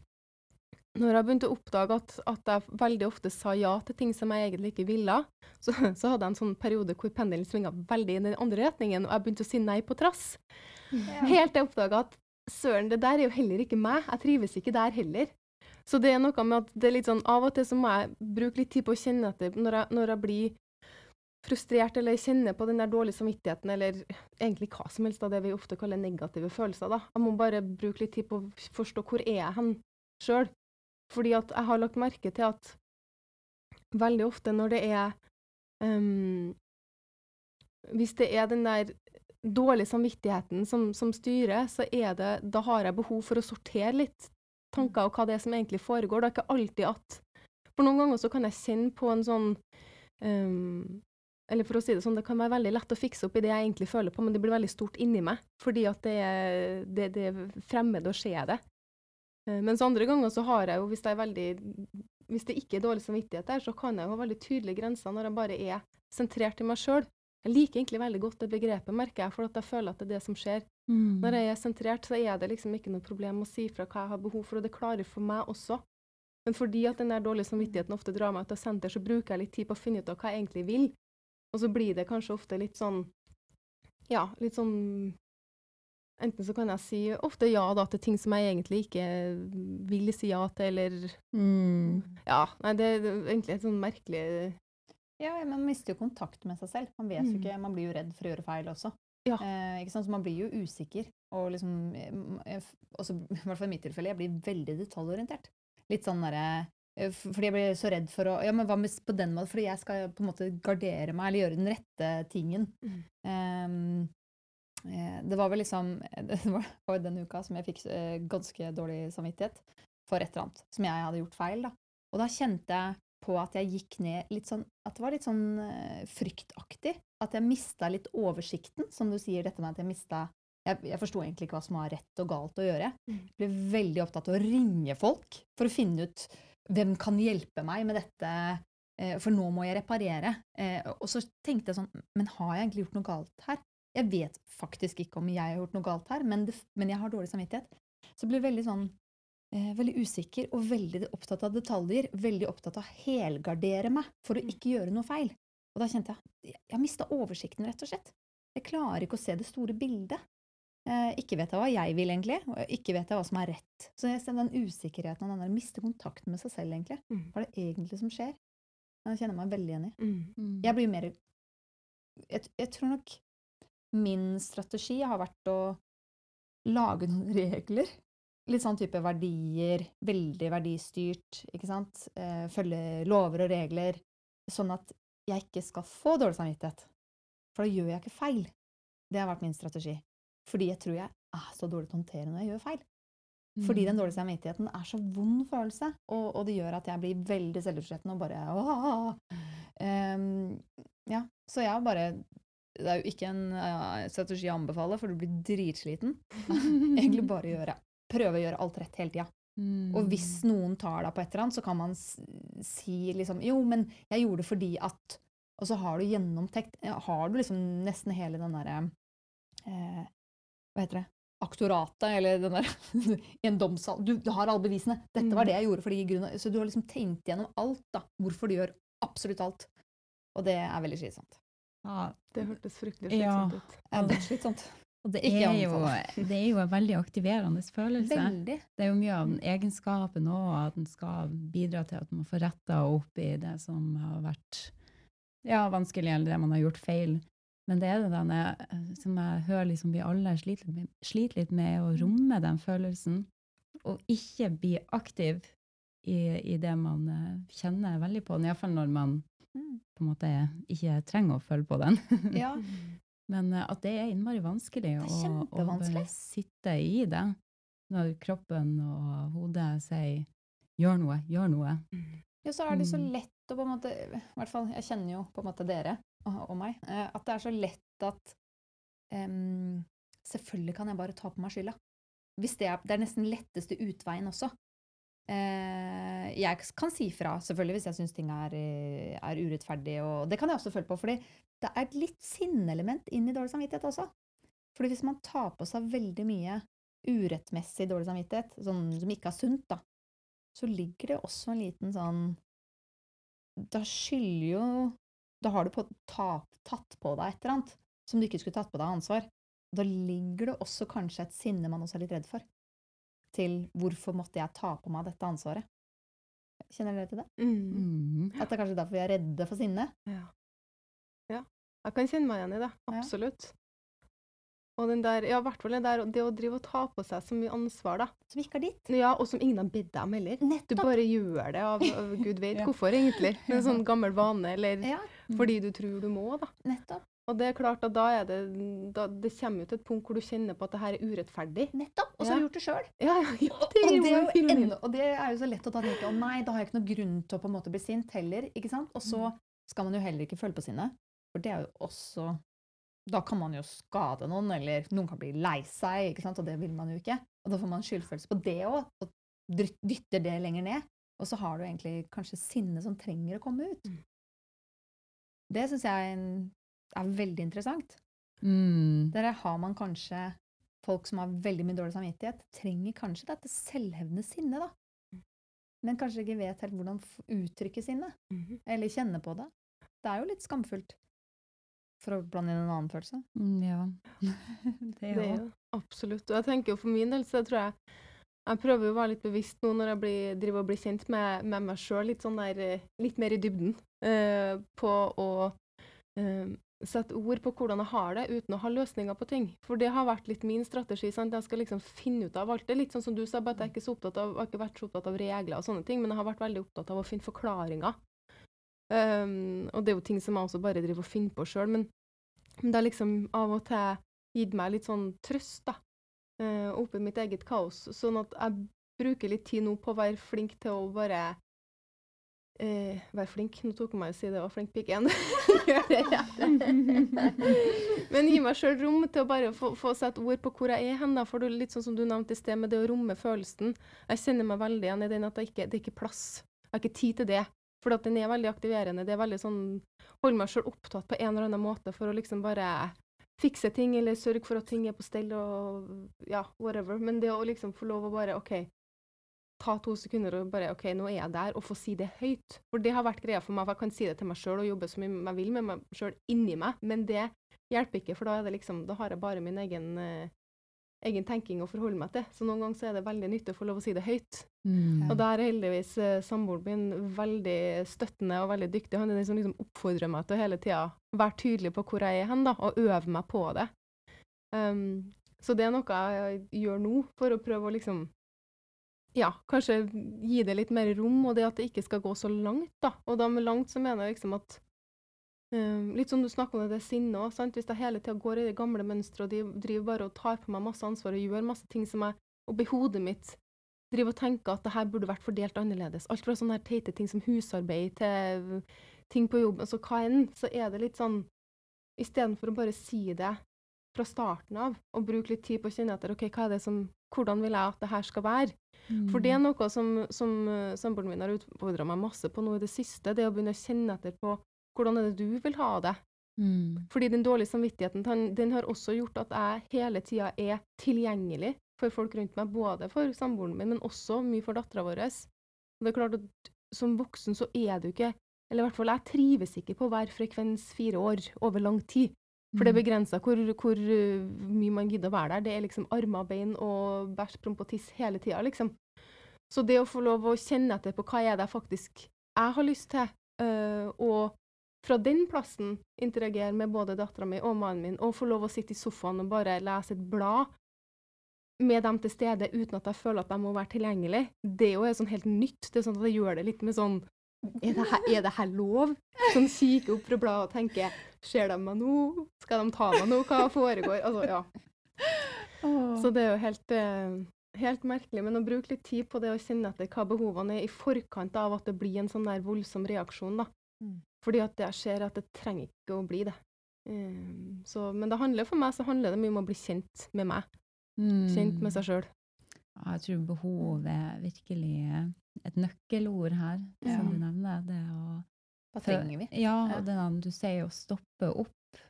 når jeg begynte å oppdage at, at, jeg veldig ofte sa ja til ting som jeg egentlig ikke ville, så, så hadde jeg en sånn periode hvor pendelen svinga veldig i den andre retningen, og jeg begynte å si nei på trass. Ja. Helt til jeg oppdaga at søren, det der er jo heller ikke meg. Jeg trives ikke der heller. Så det er noe med at det er litt sånn av og til så må jeg bruke litt tid på å kjenne etter når jeg, når jeg blir frustrert eller kjenner på den der dårlige samvittigheten, eller egentlig hva som helst av det vi ofte kaller negative følelser. da. Jeg må bare bruke litt tid på å forstå hvor er jeg hen sjøl. Fordi at jeg har lagt merke til at veldig ofte når det er um, Hvis det er den der dårlige samvittigheten som, som, styrer, så er det Da har jeg behov for å sortere litt tanker og hva det er som egentlig foregår. Det er ikke alltid at For noen ganger så kan jeg kjenne på en sånn um, eller for å si det sånn, det kan være veldig lett å fikse opp i det jeg egentlig føler på, men det blir veldig stort inni meg. Fordi at det er, det, det er fremmed å se det. Eh, mens andre ganger så har jeg jo, hvis, det er veldig, hvis det ikke er dårlig samvittighet der, så kan jeg jo ha veldig tydelige grenser når jeg bare er sentrert i meg sjøl. Jeg liker egentlig veldig godt det begrepet, merker jeg, for at jeg føler at det er det som skjer. Mm. Når jeg er sentrert, så er det liksom ikke noe problem å si fra hva jeg har behov for, og det klarer for meg også. Men fordi at den der dårlige samvittigheten ofte drar meg av senter, så bruker jeg litt tid på å finne ut av hva jeg egentlig vil. Og så blir det kanskje ofte litt sånn Ja, litt sånn Enten så kan jeg si ofte ja da til ting som jeg egentlig ikke vil si ja til, eller Ja. Nei, det er egentlig et sånn merkelig Ja, man mister jo kontakt med seg selv. Man vet jo Mm. ikke, man blir jo redd for å gjøre feil også. Ja. Eh, ikke sant? Så man blir jo usikker. Og liksom, eh, eh, også, i hvert fall i mitt tilfelle, jeg blir veldig detaljorientert. Litt sånn derre Fordi jeg ble så redd for å Ja, men hva med på den måten? Fordi jeg skal på en måte gardere meg, eller gjøre den rette tingen. Mm. Eh, det var vel liksom Det var jo den uka som jeg fikk eh, ganske dårlig samvittighet for et eller annet som jeg hadde gjort feil. da. Og da kjente jeg på at jeg gikk ned litt sånn At det var litt sånn eh, fryktaktig. At jeg mista litt oversikten, som du sier, dette med at jeg mista Jeg, jeg forsto egentlig ikke hva som var rett og galt å gjøre. Mm. Jeg ble veldig opptatt av å ringe folk for å finne ut hvem kan hjelpe meg med dette, eh, for nå må jeg reparere. Eh, og så tenkte jeg sånn Men har jeg egentlig gjort noe galt her? Jeg vet faktisk ikke om jeg har gjort noe galt her, men, det, men jeg har dårlig samvittighet. Så jeg ble veldig sånn eh, veldig usikker og veldig opptatt av detaljer. Veldig opptatt av å helgardere meg for å ikke gjøre noe feil. Og da kjente jeg jeg mista oversikten, rett og slett. Jeg klarer ikke å se det store bildet. Eh, ikke vet jeg hva jeg vil, egentlig, og ikke vet jeg hva som er rett. Så jeg ser den usikkerheten og den der mister kontakten med seg selv, egentlig. Mm. Hva er det egentlig som skjer? Jeg kjenner meg veldig igjen i. Mm. Mm. Jeg blir mer jeg, jeg tror nok min strategi har vært å lage noen regler. Litt sånn type verdier, veldig verdistyrt, ikke sant. Eh, følge lover og regler, sånn at jeg ikke skal få dårlig samvittighet. For da gjør jeg ikke feil. Det har vært min strategi. Fordi jeg tror jeg er så dårlig til å håndtere når jeg gjør feil. Fordi den dårlige samvittigheten er så vond følelse, og, og det gjør at jeg blir veldig selvutslettende og bare åh. um, Ja, så jeg bare Det er jo ikke en uh, strategi jeg anbefaler, for du blir dritsliten. Egentlig bare gjøre Prøve å gjøre alt rett hele tida. Mm. Og hvis noen tar deg på et eller annet, så kan man si liksom Jo, men jeg gjorde det fordi at Og så har du gjennomtenkt Har du liksom nesten hele den derre eh, Hva heter det? Aktoratet, eller den der I en domssal. Du, du har alle bevisene. 'Dette var det jeg gjorde fordi grunn av Så du har liksom tenkt gjennom alt, da. Hvorfor du gjør absolutt alt. Og det er veldig slitsomt. Ja, Det hørtes fryktelig Ja. slitsomt ut. Det er dødsslitsomt. og det er, jo, det er jo en veldig aktiverende følelse. Veldig. Det er jo mye av den egenskapen òg, at den skal bidra til at man får retta opp i det som har vært ja, vanskelig, eller det man har gjort feil. Men det er det denne, som jeg hører liksom vi alle sliter sliter litt med, å romme den følelsen, og ikke bli aktiv i, i det man eh, kjenner veldig på, iallfall når man Mm. på en måte ikke trenger å føle på den. Ja. Men eh, at det er innmari vanskelig Det er å, å bare sitte i det når kroppen og hodet sier 'gjør noe, gjør noe'. Ja, så er det så Mm. lett å på en måte I hvert fall, jeg kjenner jo på en måte dere og, meg. eh, At det er så lett at um, Selvfølgelig kan jeg bare ta på meg skylda. Hvis det er, det er nesten letteste utveien også. Uh, jeg kan si fra, selvfølgelig, hvis jeg syns ting er, er urettferdig. Og det kan jeg også føle på, fordi det er et litt sinnelement inn i dårlig samvittighet også. Fordi hvis man tar på seg veldig mye urettmessig dårlig samvittighet, sånn som ikke er sunt, da, så ligger det også en liten sånn Da skylder jo Da har du på, ta, tatt på deg et eller annet som du ikke skulle tatt på deg ansvar. Da ligger det også kanskje et sinne man også er litt redd for. Til hvorfor måtte jeg ta på meg dette ansvaret? Kjenner dere til det? Mm. Mm. At det er kanskje derfor vi er redde for sinne? Ja. ja. Jeg kan kjenne meg igjen i det. Ja. Og den der, ja, hvert fall det der, det å drive og ta på seg så mye ansvar, da. Som ikke er ditt? Ja, og som ingen har bedt deg om heller. Du bare gjør det av, av gud vet Ja. hvorfor, egentlig. Med en sånn gammel vane, eller Ja, fordi du tror du må, da. nettopp. Og det er klart at da er det da, Det kommer jo til et punkt hvor du kjenner på at det her er urettferdig. Nettopp! Og så Ja. har du gjort det sjøl. Ja, ja, Og, det er det er og det er jo så lett å ta tenke å nei, da har jeg ikke noe grunn til å på en måte bli sint heller. ikke sant? Og så skal man jo heller ikke føle på sinnet. For det er jo også Da kan man jo skade noen, eller noen kan bli lei seg, og det vil man jo ikke. Og da får man skyldfølelse på det òg, og dytter det lenger ned. Og så har du egentlig kanskje sinne som trenger å komme ut. Mm. Det syns jeg er veldig interessant. Mm. Der har man kanskje folk som har veldig mye dårlig samvittighet, trenger kanskje dette selvhevdende sinnet, da. Mm. Men kanskje ikke vet helt hvordan uttrykke sinnet, Mhm. eller kjenne på det. Det er jo litt skamfullt. For å blande inn en annen følelse. Mm, ja. det òg. absolutt. Og jeg tenker jo for min del, så tror jeg Jeg prøver jo å være litt bevisst nå når jeg blir, driver og blir kjent med, med meg sjøl, litt sånn der eh, Litt mer i dybden. eh, på å eh, sette ord på hvordan jeg har det, uten å ha løsninger på ting. For det har vært litt min strategi. sant? Jeg skal liksom finne ut av alt. Det er litt sånn som du sa, bare at jeg ikke så opptatt av, jeg har ikke vært så opptatt av regler og sånne ting, men jeg har vært veldig opptatt av å finne forklaringer. Um, og det er jo ting som jeg også bare driver og finner på sjøl, men, men det har liksom av og til gitt meg litt sånn trøst, da. Uh, oppi mitt eget kaos. Sånn at jeg bruker litt tid nå på å være flink til å bare Uh, Være flink. Nå tok jeg meg å si det, og flink pike igjen. Gjør det igjen. Men gi meg sjøl rom til å bare få, få sette ord på hvor jeg er hen. da, for det er litt sånn som du nevnte i sted, med det å romme følelsen. Jeg kjenner meg veldig igjen i den at det ikke det er ikke plass. Jeg har ikke tid til det. For den er veldig aktiverende. Det er veldig sånn Holder meg sjøl opptatt på en eller annen måte for å liksom bare fikse ting, eller sørge for at ting er på stell og ja, whatever. Men det å liksom få lov å bare OK, ta to sekunder og bare OK, nå er jeg der, og få si det høyt. For det har vært greia for meg, for jeg kan si det til meg sjøl og jobbe så mye jeg vil med meg sjøl inni meg, men det hjelper ikke, for da er det liksom Da har jeg bare min egen, eh, egen tenking å forholde meg til. Så noen ganger så er det veldig nyttig å få lov å si det høyt. Mm. Og der er heldigvis eh, samboeren min veldig støttende og veldig dyktig. Han er den som liksom oppfordrer meg til å hele tida være tydelig på hvor jeg er hen, da, og øve meg på det. Um, så det er noe jeg gjør nå, for å prøve å liksom ja, kanskje gi det litt mer rom, og det at det ikke skal gå så langt, da. Og da med langt så mener jeg liksom at um, Litt som du snakker om det, sinnet òg. Hvis jeg hele tida går i det gamle mønsteret og de driver bare og tar på meg masse ansvar og gjør masse ting som jeg oppi hodet mitt driver og tenker at det her burde vært fordelt annerledes. Alt fra sånne her teite ting som husarbeid til ting på jobb, altså hva enn, så er det litt sånn Istedenfor å bare si det fra starten av, og bruke litt tid på å kjenne etter ok, hva er det som, hvordan vil jeg at det her skal være? For det er noe som, som uh, samboeren min har utfordra meg masse på nå i det siste, det å begynne å kjenne etter på hvordan er det du vil ha det. Mm. Fordi den dårlige samvittigheten den, den har også gjort at jeg hele tida er tilgjengelig for folk rundt meg, både for samboeren min, men også mye for dattera vår. Og det er klart at som voksen så er du ikke Eller i hvert fall jeg trives ikke på hver frekvens fire år over lang tid. For det er begrensa hvor, hvor uh, mye man gidder å være der. Det er liksom armer, bein og bæsj, promp og tiss hele tida, liksom. Så det å få lov å kjenne etter på hva er det jeg faktisk jeg har lyst til, øh, og fra den plassen interagere med både dattera mi og mannen min, og få lov å sitte i sofaen og bare lese et blad med dem til stede uten at jeg føler at de må være tilgjengelig, det er jo sånn helt nytt. Det er sånn at jeg gjør det litt med sånn er det, her, er det her lov? Sånn kikker opp fra bladet og tenke Ser de meg nå? Skal de ta meg nå? Hva foregår? Altså, ja. Så det er jo helt, eh, helt merkelig. Men å bruke litt tid på det å kjenne etter hva behovene er i forkant av at det blir en sånn der voldsom reaksjon, da. Mm. Fordi at jeg ser at det trenger ikke å bli det. Um, så, men det handler for meg så handler det mye om å bli kjent med meg. Kjent med seg sjøl. Ja, jeg tror behov er virkelig et nøkkelord her, Ja. som du nevner. Det å Hva trenger vi? Ja, Ja. og det du sier å stoppe opp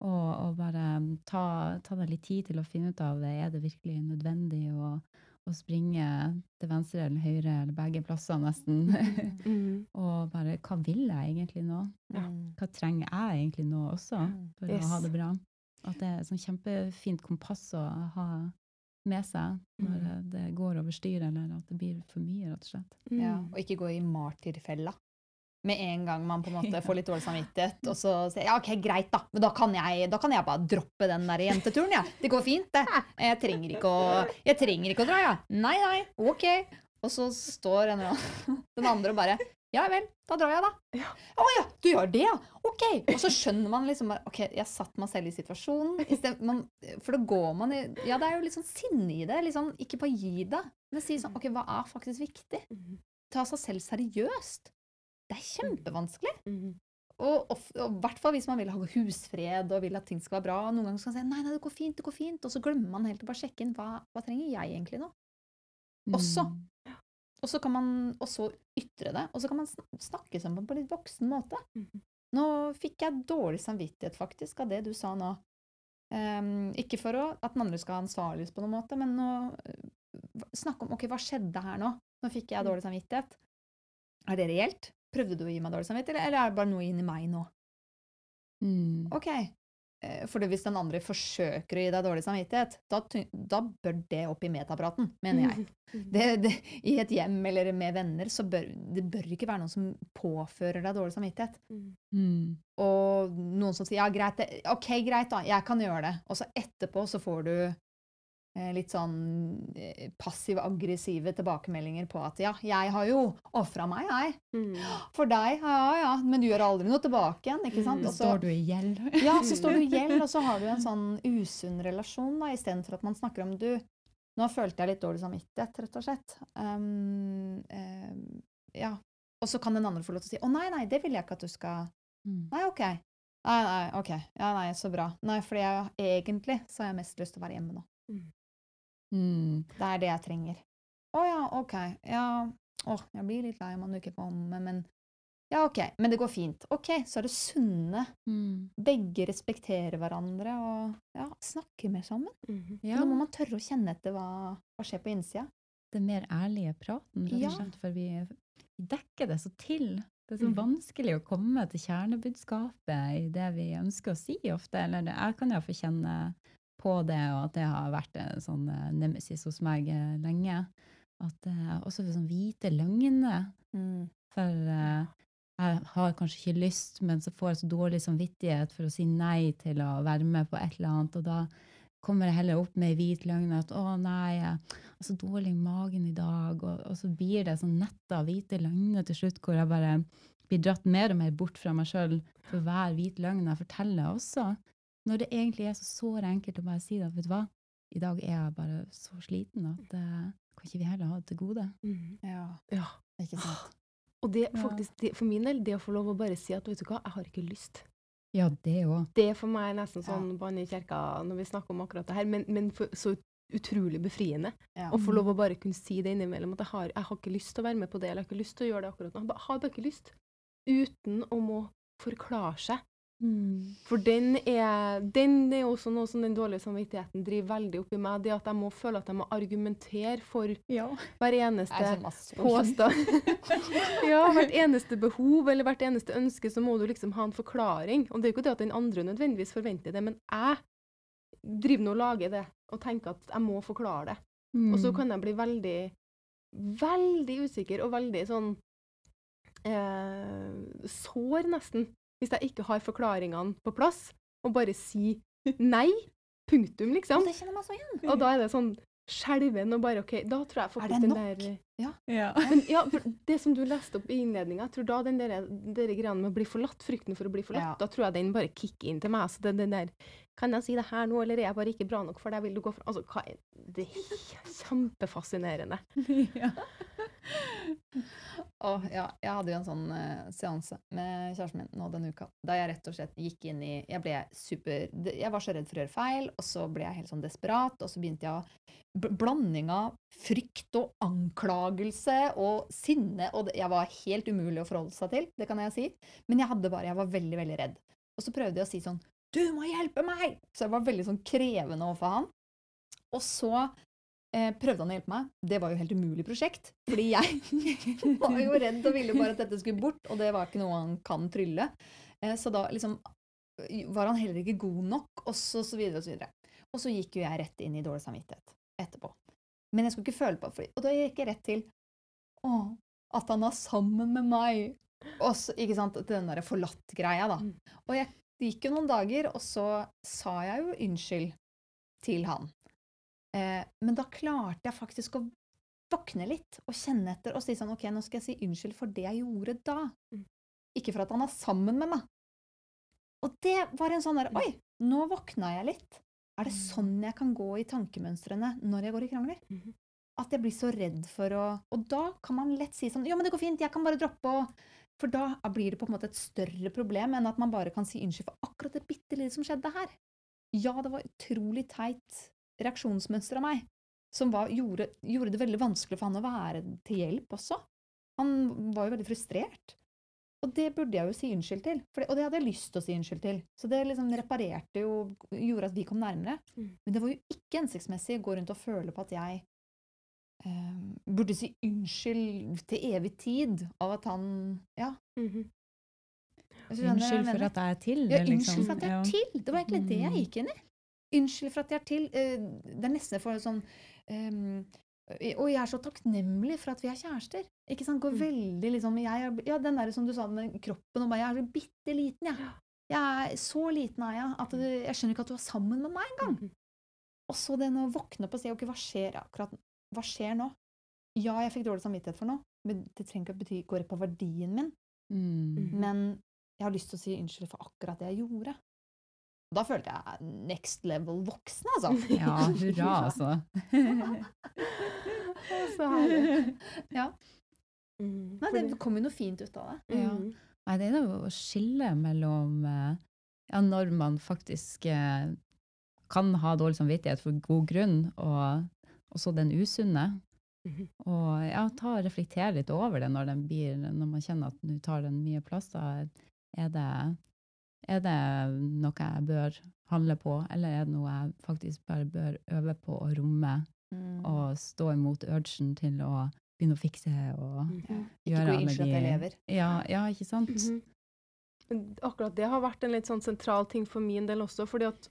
og, og bare ta, ta deg litt tid til å finne ut av det. er det virkelig nødvendig å, å springe til venstre eller høyre eller begge plasser nesten. Mm. og bare hva vil jeg egentlig nå? Ja. Mm. Hva trenger jeg egentlig nå også Mm. for Yes. å ha det bra? At det er et sånn kjempefint kompass å ha med seg når Mm. det går over styr, eller at det blir for mye, rett og slett. Ja, Mm. og ikke gå i martyrfella. Med en gang man på en måte får litt dårlig samvittighet, og så sier ja, OK, greit, da, men da kan jeg, da kan jeg bare droppe den der jenteturen, ja. Det går fint, det. Jeg trenger ikke å, jeg trenger ikke å dra, ja. Nei, nei, OK. Og så står en den andre og bare ja vel, da drar jeg, da. Ja. Å ja, du gjør det, ja. OK. Og så skjønner man liksom bare, OK, jeg satte meg selv i situasjonen. i sted, man, for da går man i Ja, det er jo litt sånn sinne i det. Liksom, ikke bare gi det, men si sånn OK, hva er faktisk viktig? Mm. Ta seg selv seriøst. Det er kjempevanskelig. Mm. og i hvert fall hvis man vil ha husfred og vil at ting skal være bra. Noen ganger skal man si nei, nei, det går fint, det går fint. Og så glemmer man helt å bare sjekke inn hva, hva trenger jeg egentlig nå. Også. Mm. Og så kan man også ytre det. Og så kan man snakke sammen på en litt voksen måte. Mhm. Nå fikk jeg dårlig samvittighet faktisk av det du sa nå. Um, ikke for å, at den andre skal ansvarliggjøres på noen måte, men å øh, snakke om ok, hva skjedde her nå? Nå fikk jeg dårlig samvittighet. Er det reelt? Prøvde du å gi meg dårlig samvittighet, eller er det bare noe inni meg nå? Mm. Ok. Eh, For hvis den andre forsøker å gi deg dårlig samvittighet, da, da bør det opp i metapraten, mener jeg. Det, det, I et hjem eller med venner så bør det bør ikke være noen som påfører deg dårlig samvittighet. Mm. Mm. Og noen som sier ja, greit, det- ok, greit da, jeg kan gjøre det. Og så etterpå så får du litt sånn eh, passiv-aggressive tilbakemeldinger på at ja, jeg har jo ofra meg, jeg. Mm. For deg, ja ja, men du gjør aldri noe tilbake igjen, ikke sant? Mm. Så- Står du i gjeld? ja, så står du i gjeld, og så har du en sånn usunn relasjon, da, istedenfor at man snakker om du Nå følte jeg litt dårlig samvittighet, rett og slett. Um, um, ja. Og så kan den andre få lov til å si 'Å, nei, nei, det vil jeg ikke at du skal Mm. Nei, OK. Nei, nei, ok. Ja, nei, så bra. Nei, fordi jeg egentlig så har jeg mest lyst til å være hjemme nå. Mm. Det er det jeg trenger. Å ja, OK. Ja. Å, jeg blir litt lei om han ikke kommer, men Ja, OK. Men det går fint. OK, så er det sunne Mm. begge respekterer hverandre og ja, snakker mer sammen. Mhm. Ja, Da må man tørre å kjenne etter hva, hva skjer på innsida. det mer ærlige praten, Ja. for vi, dekker det så til. Det er så Mhm. vanskelig å komme til kjernebudskapet i det vi ønsker å si ofte. Eller jeg kan iallfall kjenne på det, og at det har vært en sånn eh, nemesis hos meg eh, lenge. At eh, også sånn hvite løgner. For uh, jeg har kanskje ikke lyst, men så får jeg så dårlig samvittighet for å si nei til å være med på et eller annet, og da kommer jeg heller opp med ei hvit løgn at 'å nei, jeg har så dårlig i magen i dag', og, og så blir det sånn nett av hvite løgner til slutt, hvor jeg bare blir dratt mer og mer bort fra meg sjøl for hver hvit løgn jeg forteller også. Når det egentlig er så såre enkelt å bare si at 'vet du hva, i dag er jeg bare så sliten at uh, kan ikke vi heller ha det til gode'? Mm. Ja, Ja. ikke sant. Og det Ja. faktisk, det, for min del, det å få lov å bare si at vet du hva, jeg har ikke lyst. Ja, det òg. Det er for meg nesten Ja. sånn bann i kjerka når vi snakker om akkurat det her, men, men for, så utrolig befriende Ja. å få lov å bare kunne si det innimellom at jeg har, jeg har ikke lyst til å være med på det, eller jeg har ikke lyst til å gjøre det akkurat nå. Jeg har bare ikke lyst. Uten å må forklare seg. For den er, den er også noe som den dårlige samvittigheten driver veldig opp i meg. Det at jeg må føle at jeg må argumentere for Ja. hver eneste sånn påstand. ja, hvert eneste behov eller hvert eneste ønske, så må du liksom ha en forklaring. Og det er jo ikke det at den andre nødvendigvis forventer det, men jeg driver nå og lager det og tenker at jeg må forklare det. Mm. Og så kan jeg bli veldig, veldig usikker og veldig sånn eh, sår, nesten, hvis jeg ikke har forklaringene på plass, og bare si nei. Punktum, liksom. Og det kjenner man så igjen. Og da er det sånn skjelven og bare OK, da tror jeg faktisk det den nok? der Ja. men ja, for det som du leste opp i innledninga, jeg tror da den der, der greiene med å bli forlatt, frykten for å bli forlatt, Ja. da tror jeg den bare kicker inn til meg. Så det, den der Kan jeg si det her nå, eller er jeg bare ikke bra nok for deg? Vil du gå for Altså, hva er Det er kjempefascinerende. ja. Oh, ja, jeg hadde jo en sånn uh, seanse med kjæresten min nå denne uka, da jeg rett og slett gikk inn i Jeg ble super Jeg var så redd for å gjøre feil, og så ble jeg helt sånn desperat, og så begynte jeg å bl- Blanding av frykt og anklagelse og sinne, og jeg var helt umulig å forholde seg til, det kan jeg si. Men jeg hadde bare Jeg var veldig, veldig redd. Og så prøvde jeg å si sånn Du må hjelpe meg! Så jeg var veldig sånn krevende overfor han. Og så eh, prøvde han å hjelpe meg. Det var jo helt umulig prosjekt, fordi jeg var jo redd og ville bare at dette skulle bort, og det var ikke noe han kan trylle. Eh, så da liksom var han heller ikke god nok, og så, så videre og så videre. Og så gikk jo jeg rett inn i dårlig samvittighet etterpå. Men jeg skulle ikke føle på det, og da gikk jeg rett til Å, at han er sammen med meg. Og så, ikke sant, den derre forlatt-greia, da. Mm. Og jeg, det gikk jo noen dager, og så sa jeg jo unnskyld til han. Eh, men da klarte jeg faktisk å våkne litt og kjenne etter og si sånn OK, nå skal jeg si unnskyld for det jeg gjorde da. Mm. Ikke for at han er sammen med meg. Og det var en sånn der Oi, nå våkna jeg litt. Er det sånn jeg kan gå i tankemønstrene når jeg går i krangler? Mhm. At jeg blir så redd for å Og da kan man lett si sånn Ja, men det går fint, jeg kan bare droppe å For da blir det på en måte et større problem enn at man bare kan si unnskyld for akkurat det bitte lille som skjedde her. Ja, det var utrolig teit reaksjonsmønster av meg, som var, gjorde, gjorde, det veldig vanskelig for han å være til hjelp også. Han var jo veldig frustrert. Og det burde jeg jo si unnskyld til, det, og det hadde jeg lyst til å si unnskyld til. Så det liksom reparerte jo, gjorde at vi kom nærmere. Mm. Men det var jo ikke hensiktsmessig å gå rundt og føle på at jeg burde si unnskyld til evig tid av at han Ja. Mm -hmm. Unnskyld for at jeg er til? Ja, unnskyld liksom. for at jeg er til. Det var egentlig det jeg mm. gikk inn i. Unnskyld for at jeg er til. Eh, det er nesten for sånn um, og jeg er så takknemlig for at vi er kjærester. Ikke sant? Går mm. veldig liksom jeg, Ja, den der som du sa med kroppen og meg. Jeg er så bitte liten, jeg. Jeg er så liten er jeg at jeg skjønner ikke at du er sammen med meg engang. Mm. Og så den å våkne opp og si ok, hva skjer akkurat hva skjer nå? Ja, jeg fikk dårlig samvittighet for noe, men det trenger ikke å bety gå rett på verdien min. Mm. Men jeg har lyst til å si unnskyld for akkurat det jeg gjorde. Da følte jeg next level voksen, altså. Ja, hurra, altså. Så herlig. Ja. Mm. Nei, det kom jo noe fint ut av det. Ja. Nei, det er jo å skille mellom eh, ja, når man faktisk eh, kan ha dårlig samvittighet for god grunn, og også den usunne. -hmm. Og ja, ta og reflektere litt over det når, den blir, når man kjenner at nå tar den mye plass. Da er det, er det noe jeg bør handle på, eller er det noe jeg faktisk bare bør øve på å romme mm. og stå imot urgen til å begynne å fikse og mm -hmm. gjøre Ikke gå inn at elever. Ja, ja, ikke sant? Mm -hmm. Akkurat det har vært en litt sånn sentral ting for min del også, fordi at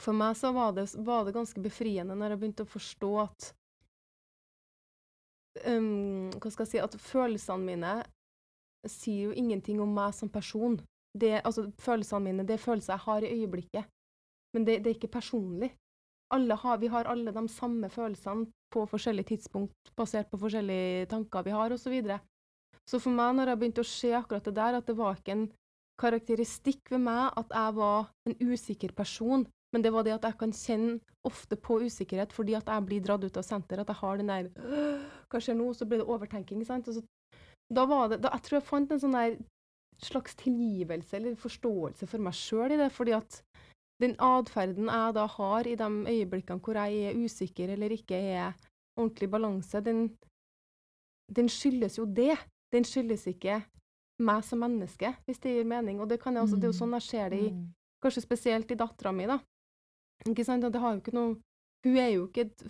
for meg så var det, var det ganske befriende når jeg begynte å forstå at um, Hva skal jeg si At følelsene mine sier jo ingenting om meg som person. Det, altså, følelsene mine det er følelser jeg har i øyeblikket, men det, det er ikke personlig. Har, vi har alle de samme følelsene på forskjellige tidspunkt, basert på forskjellige tanker vi har, osv. Så, videre. så for meg, når jeg begynte å se akkurat det der, at det var ikke en karakteristikk ved meg at jeg var en usikker person, men det var det at jeg kan kjenne ofte på usikkerhet fordi at jeg blir dratt ut av senter. At jeg har den der Hva skjer nå? Så blir det overtenking. sant? Så, da var det, da, jeg tror jeg fant en sånn der slags tilgivelse eller forståelse for meg sjøl i det. fordi at den atferden jeg da har i de øyeblikkene hvor jeg er usikker eller ikke er ordentlig balanse, den, den skyldes jo det. Den skyldes ikke meg som menneske, hvis det gir mening. Og det, kan jeg også, det er jo sånn jeg ser det i, mm. kanskje spesielt i dattera mi, da. Ikke sant? Det har jo ikke noe Hun er jo ikke et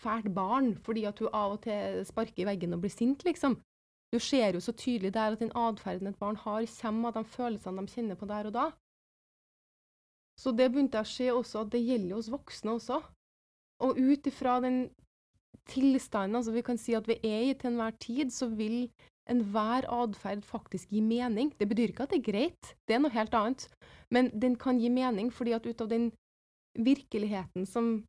fælt barn fordi at hun av og til sparker i veggen og blir sint, liksom. Du ser jo så tydelig der at den atferden et barn har, kommer av de følelsene de kjenner på der og da. Så det begynte jeg å se også, at det gjelder oss voksne også. Og ut ifra den tilstanden altså vi kan si at vi er i til enhver tid, så vil enhver atferd faktisk gi mening. Det betyr ikke at det er greit, det er noe helt annet, men den kan gi mening fordi at ut av den virkeligheten som,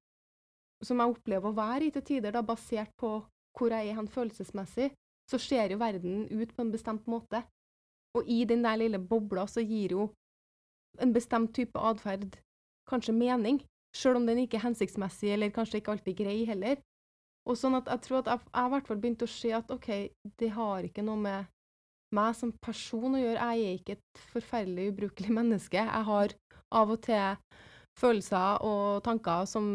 som jeg opplever å være i til tider, da, basert på hvor jeg er hen følelsesmessig, så ser jo verden ut på en bestemt måte. Og i den der lille bobla så gir jo en bestemt type atferd kanskje mening, sjøl om den ikke er hensiktsmessig, eller kanskje ikke alltid grei heller. Og sånn at jeg tror at jeg, i hvert fall begynte å se at OK, det har ikke noe med meg som person å gjøre. Jeg er ikke et forferdelig ubrukelig menneske. Jeg har av og til følelser og tanker som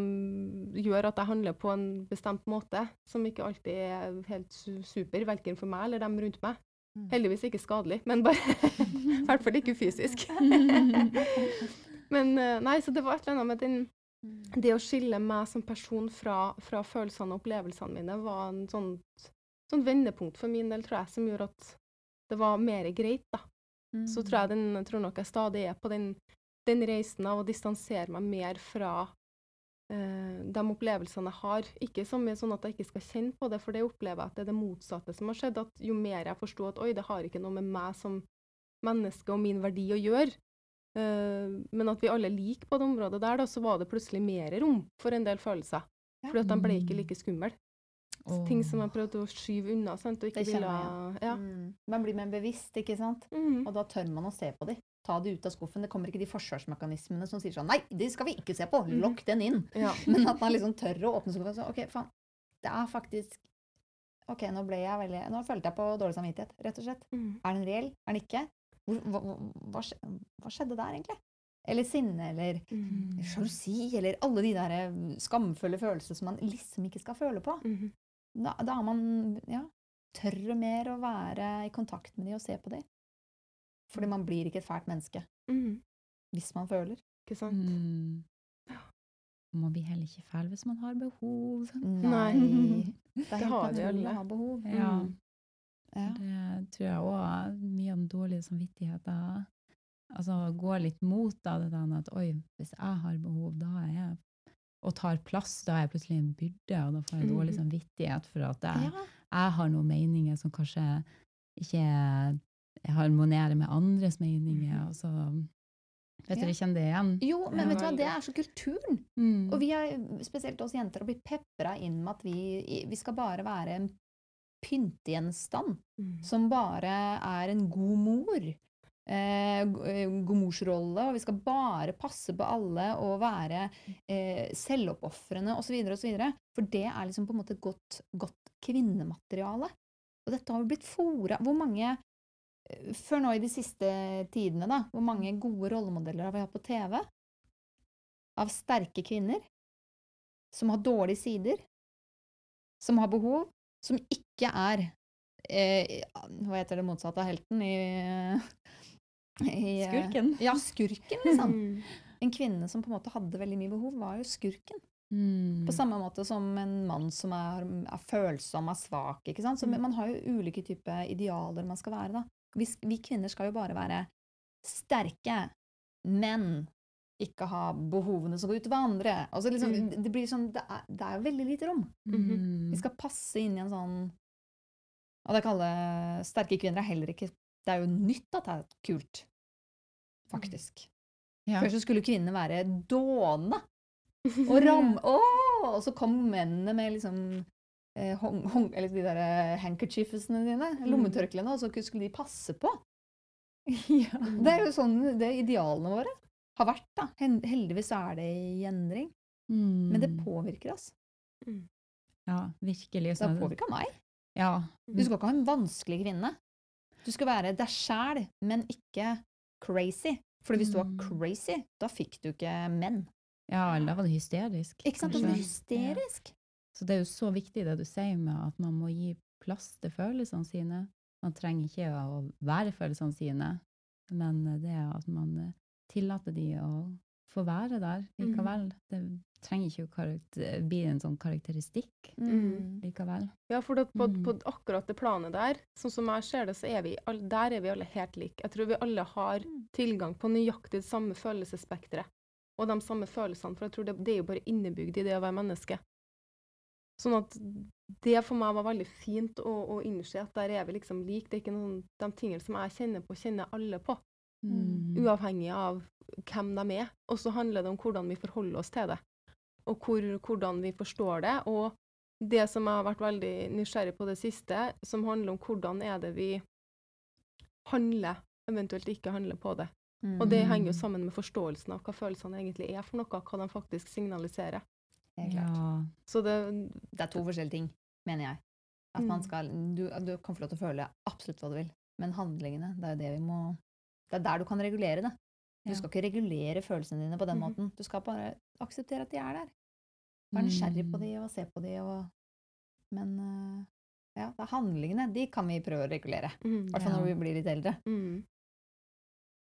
gjør at jeg handler på en bestemt måte, som ikke alltid er helt super, verken for meg eller dem rundt meg. Mm. Heldigvis ikke skadelig, men bare I hvert fall ikke fysisk. men eh, nei, så det var et eller annet med den mm. Det å skille meg som person fra, fra følelsene og opplevelsene mine var en sånn, sånn, vendepunkt for min del, tror jeg, som gjorde at det var mer greit, da. Mm. Så tror jeg, den, tror nok jeg stadig er på den den reisen av å distansere meg mer fra uh, de opplevelsene jeg har. Ikke så mye sånn at jeg ikke skal kjenne på det, for det opplever jeg at det er det motsatte som har skjedd. At jo mer jeg forsto at oi, det har ikke noe med meg som menneske og min verdi å gjøre, uh, men at vi alle liker på det området der, da, så var det plutselig mer rom for en del følelser. Ja. At de ble ikke like skumle. Oh. Ting som jeg prøvde å skyve unna. Sant? Og ikke ville, ja. mm. Man blir mer bevisst, ikke sant? Mm. Og da tør man å se på dem ta det ut av skuffen. Det kommer ikke de forsvarsmekanismene som sier sånn Nei, det skal vi ikke se på! Mhm. Lokk den inn! Ja. Men at man liksom tør å åpne skuffen og si OK, faen. Det er faktisk Ok, nå ble jeg veldig Nå følte jeg på dårlig samvittighet, rett og slett. Mm. Er den reell? Er den ikke? Hva, hva- hva, skjedde der, egentlig? Eller sinne, eller Mm. sjalusi, eller alle de der eh, skamfulle følelsene som man liksom ikke skal føle på. Mhm. Da, da har man ja, tørre mer å være i kontakt med de og se på de. Fordi man blir ikke et fælt menneske mm. hvis man føler. Ikke sant? Mm. Man blir heller ikke fæl hvis man har behov. Nei. Det er Det har vi alle. Har behov. Ja. Mm. Ja. Det tror jeg òg mye av den dårlige samvittigheten altså gå litt mot da, det der at oi, hvis jeg har behov, da er jeg og tar plass, da er jeg plutselig en byrde, og da får jeg dårlig Mhm. samvittighet for at jeg, Ja. jeg har noen meninger som kanskje ikke harmonerer med andres meninger. Mhm. og så Vet Ja. dere, kjenner det igjen? Jo, men vet du hva, det er så kulturen. Mm. Og vi er, spesielt oss jenter, har blitt pepra inn med at vi, vi skal bare være en pyntegjenstand Mm. som bare er en god mor. Eh, eh, god og vi skal bare passe på alle og være eh, selvoppofrende osv. osv. For det er liksom på en måte godt, godt kvinnemateriale. Og dette har jo blitt fora Hvor mange eh, Før nå i de siste tidene, da, hvor mange gode rollemodeller har vi hatt på TV? Av sterke kvinner som har dårlige sider, som har behov, som ikke er eh, Hva heter det motsatte av helten i, i eh, Skurken. Ja, skurken, liksom. Mm. En kvinne som på en måte hadde veldig mye behov, var jo skurken. Mm. På samme måte som en mann som er, er følsom, er svak. ikke sant? Så Mm. Man har jo ulike typer idealer man skal være. da. Vi, vi kvinner skal jo bare være sterke, men ikke ha behovene som går utover andre. Altså liksom, Mm. det, blir sånn, det er, det er jo veldig lite rom. Mm. Vi skal passe inn i en sånn Og det kalle sterke kvinner er heller ikke Det er jo nytt at det er kult, faktisk. ja. Før så skulle kvinnene være dåne og ramme Åh! Og så kom mennene med liksom eh, hong, hong, eller de der handkerchiefene dine, lommetørklærne, og så skulle de passe på. ja. Det er jo sånn det er idealene våre har vært. da. Heldigvis er det i endring. Mm. Men det påvirker oss. Mm. Ja, virkelig. Det så- har påvirka meg. Ja. Du skal ikke ha en vanskelig kvinne. Du skal være deg sjæl, men ikke crazy. For hvis du var Mm. crazy, da fikk du ikke menn. ja, eller da var det hysterisk. Ikke sant? Det var hysterisk. Så det er jo så viktig det du sier med at man må gi plass til følelsene sine. Man trenger ikke å være følelsene sine, men det at man tillater de å få være der likevel. Det trenger ikke å karakter- bli en sånn karakteristikk Mm. likevel. Ja, for at på, Mm. på akkurat det planet der, sånn som jeg ser det, så er vi, der er vi alle helt like. Jeg tror vi alle har Mm. tilgang på nøyaktig det samme følelsesspekteret. Og de samme følelsene, for jeg tror det, det er jo bare innebygd i det å være menneske. Sånn at det for meg var veldig fint å, å innse at der er vi liksom like. Det er ikke noen, de tingene som jeg kjenner på, kjenner alle på. Mm. Uavhengig av hvem de er. Og så handler det om hvordan vi forholder oss til det. Og hvor, hvordan vi forstår det. Og det som jeg har vært veldig nysgjerrig på det siste, som handler om hvordan er det vi handler, eventuelt ikke handler på det. Og det henger jo Mm. sammen med forståelsen av hva følelsene egentlig er for noe, hva de faktisk signaliserer. Det er klart. Ja. Så det Det er to forskjellige ting, mener jeg. At man Mm. skal, du, du kan få lov til å føle absolutt hva du vil, men handlingene, det er jo det vi må Det er der du kan regulere det. Du skal ikke regulere følelsene dine på den Mhm. måten. Du skal bare akseptere at de er der. Være nysgjerrig på Mm. de og se på de og Men øh, ja, det er handlingene. De kan vi prøve å regulere. mm, I hvert fall når vi blir litt eldre. mm.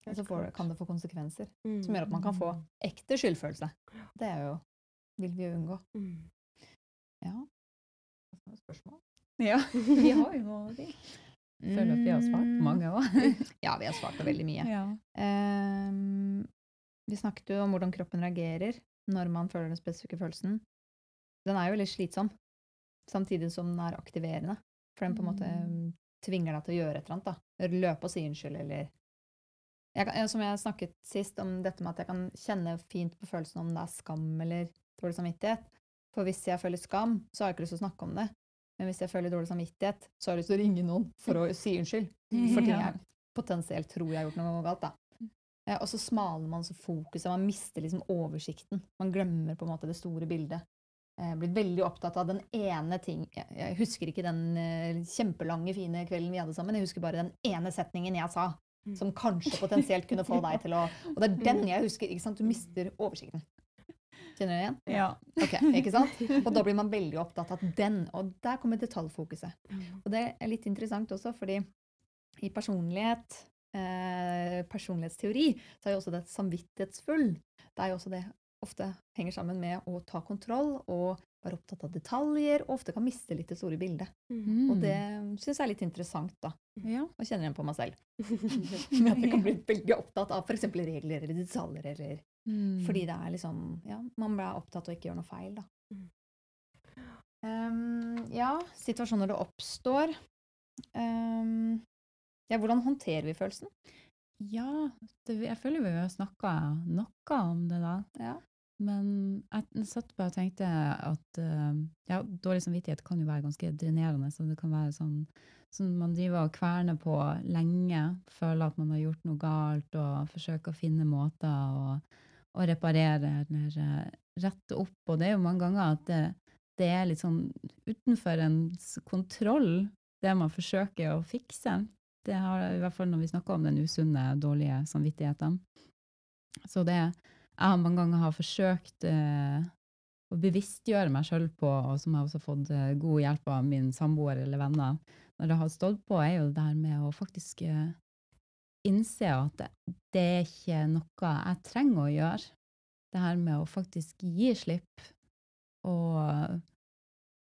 Og så får, kan det få konsekvenser Mm, som gjør at man kan få ekte skyldfølelse. Det er jo vil vi jo unngå. mm. Ja. Spørsmål? Ja, vi har jo de. Føler at vi har svart på mange òg. Ja, vi har svart på veldig mye. Ja. Um, vi snakket jo om hvordan kroppen reagerer når man føler den spesifikke følelsen. Den er jo veldig slitsom, samtidig som den er aktiverende. For den på en måte Mm. tvinger deg til å gjøre et eller annet. da. Løpe og si unnskyld, eller jeg kan, Som jeg snakket sist om dette med at jeg kan kjenne fint på følelsen om det er skam eller dårlig samvittighet. For hvis jeg føler skam, så har jeg ikke lyst til å snakke om det. Men hvis jeg føler dårlig samvittighet, så har jeg lyst til å ringe noen for å si unnskyld. For ting jeg potensielt tror jeg har gjort noe galt. da. Eh, og så smaler man så fokuset, man mister liksom oversikten. Man glemmer på en måte det store bildet. Jeg blitt veldig opptatt av den ene ting Jeg, jeg husker ikke den eh, kjempelange, fine kvelden vi hadde sammen. Jeg husker bare den ene setningen jeg sa. Mm. Som kanskje potensielt kunne få deg til å Og det er den jeg husker. ikke sant? Du mister oversikten. Kjenner du igjen? Ja. Ok, ikke sant? Og da blir man veldig opptatt av den. Og der kommer detaljfokuset. Og det er litt interessant også, fordi i personlighet, eh, personlighetsteori, så er jo også det samvittighetsfull. Det er jo også det ofte henger sammen med å ta kontroll og være opptatt av detaljer, og ofte kan miste litt det store bildet. Mm. Og det syns jeg er litt interessant, da. ja. Og kjenner igjen på meg selv. At jeg kan bli veldig opptatt av f.eks. regler eller detaljer, eller Mm. fordi det er liksom Ja, man blir opptatt av å ikke gjøre noe feil, da. Mm. Ehm, ja, situasjoner det oppstår. um, ja, hvordan håndterer vi følelsen? Ja, det, jeg føler vi har snakka noe om det da. Ja. Men jeg satt bare og tenkte at eh, ja, dårlig samvittighet kan jo være ganske drenerende. Så det kan være sånn som man driver og kverner på lenge, føler at man har gjort noe galt, og forsøker å finne måter å, å reparere eller eh, rette opp. Og det er jo mange ganger at det, det er litt sånn utenfor ens kontroll, det man forsøker å fikse. Det har i hvert fall når vi snakker om den usunne, dårlige samvittigheten. Så det jeg har mange ganger har forsøkt eh, å bevisstgjøre meg sjøl på, og som jeg også har fått eh, god hjelp av min samboer eller venner, når det har stått på, er jo det her med å faktisk eh, innse at det, det er ikke noe jeg trenger å gjøre. Det her med å faktisk gi slipp og,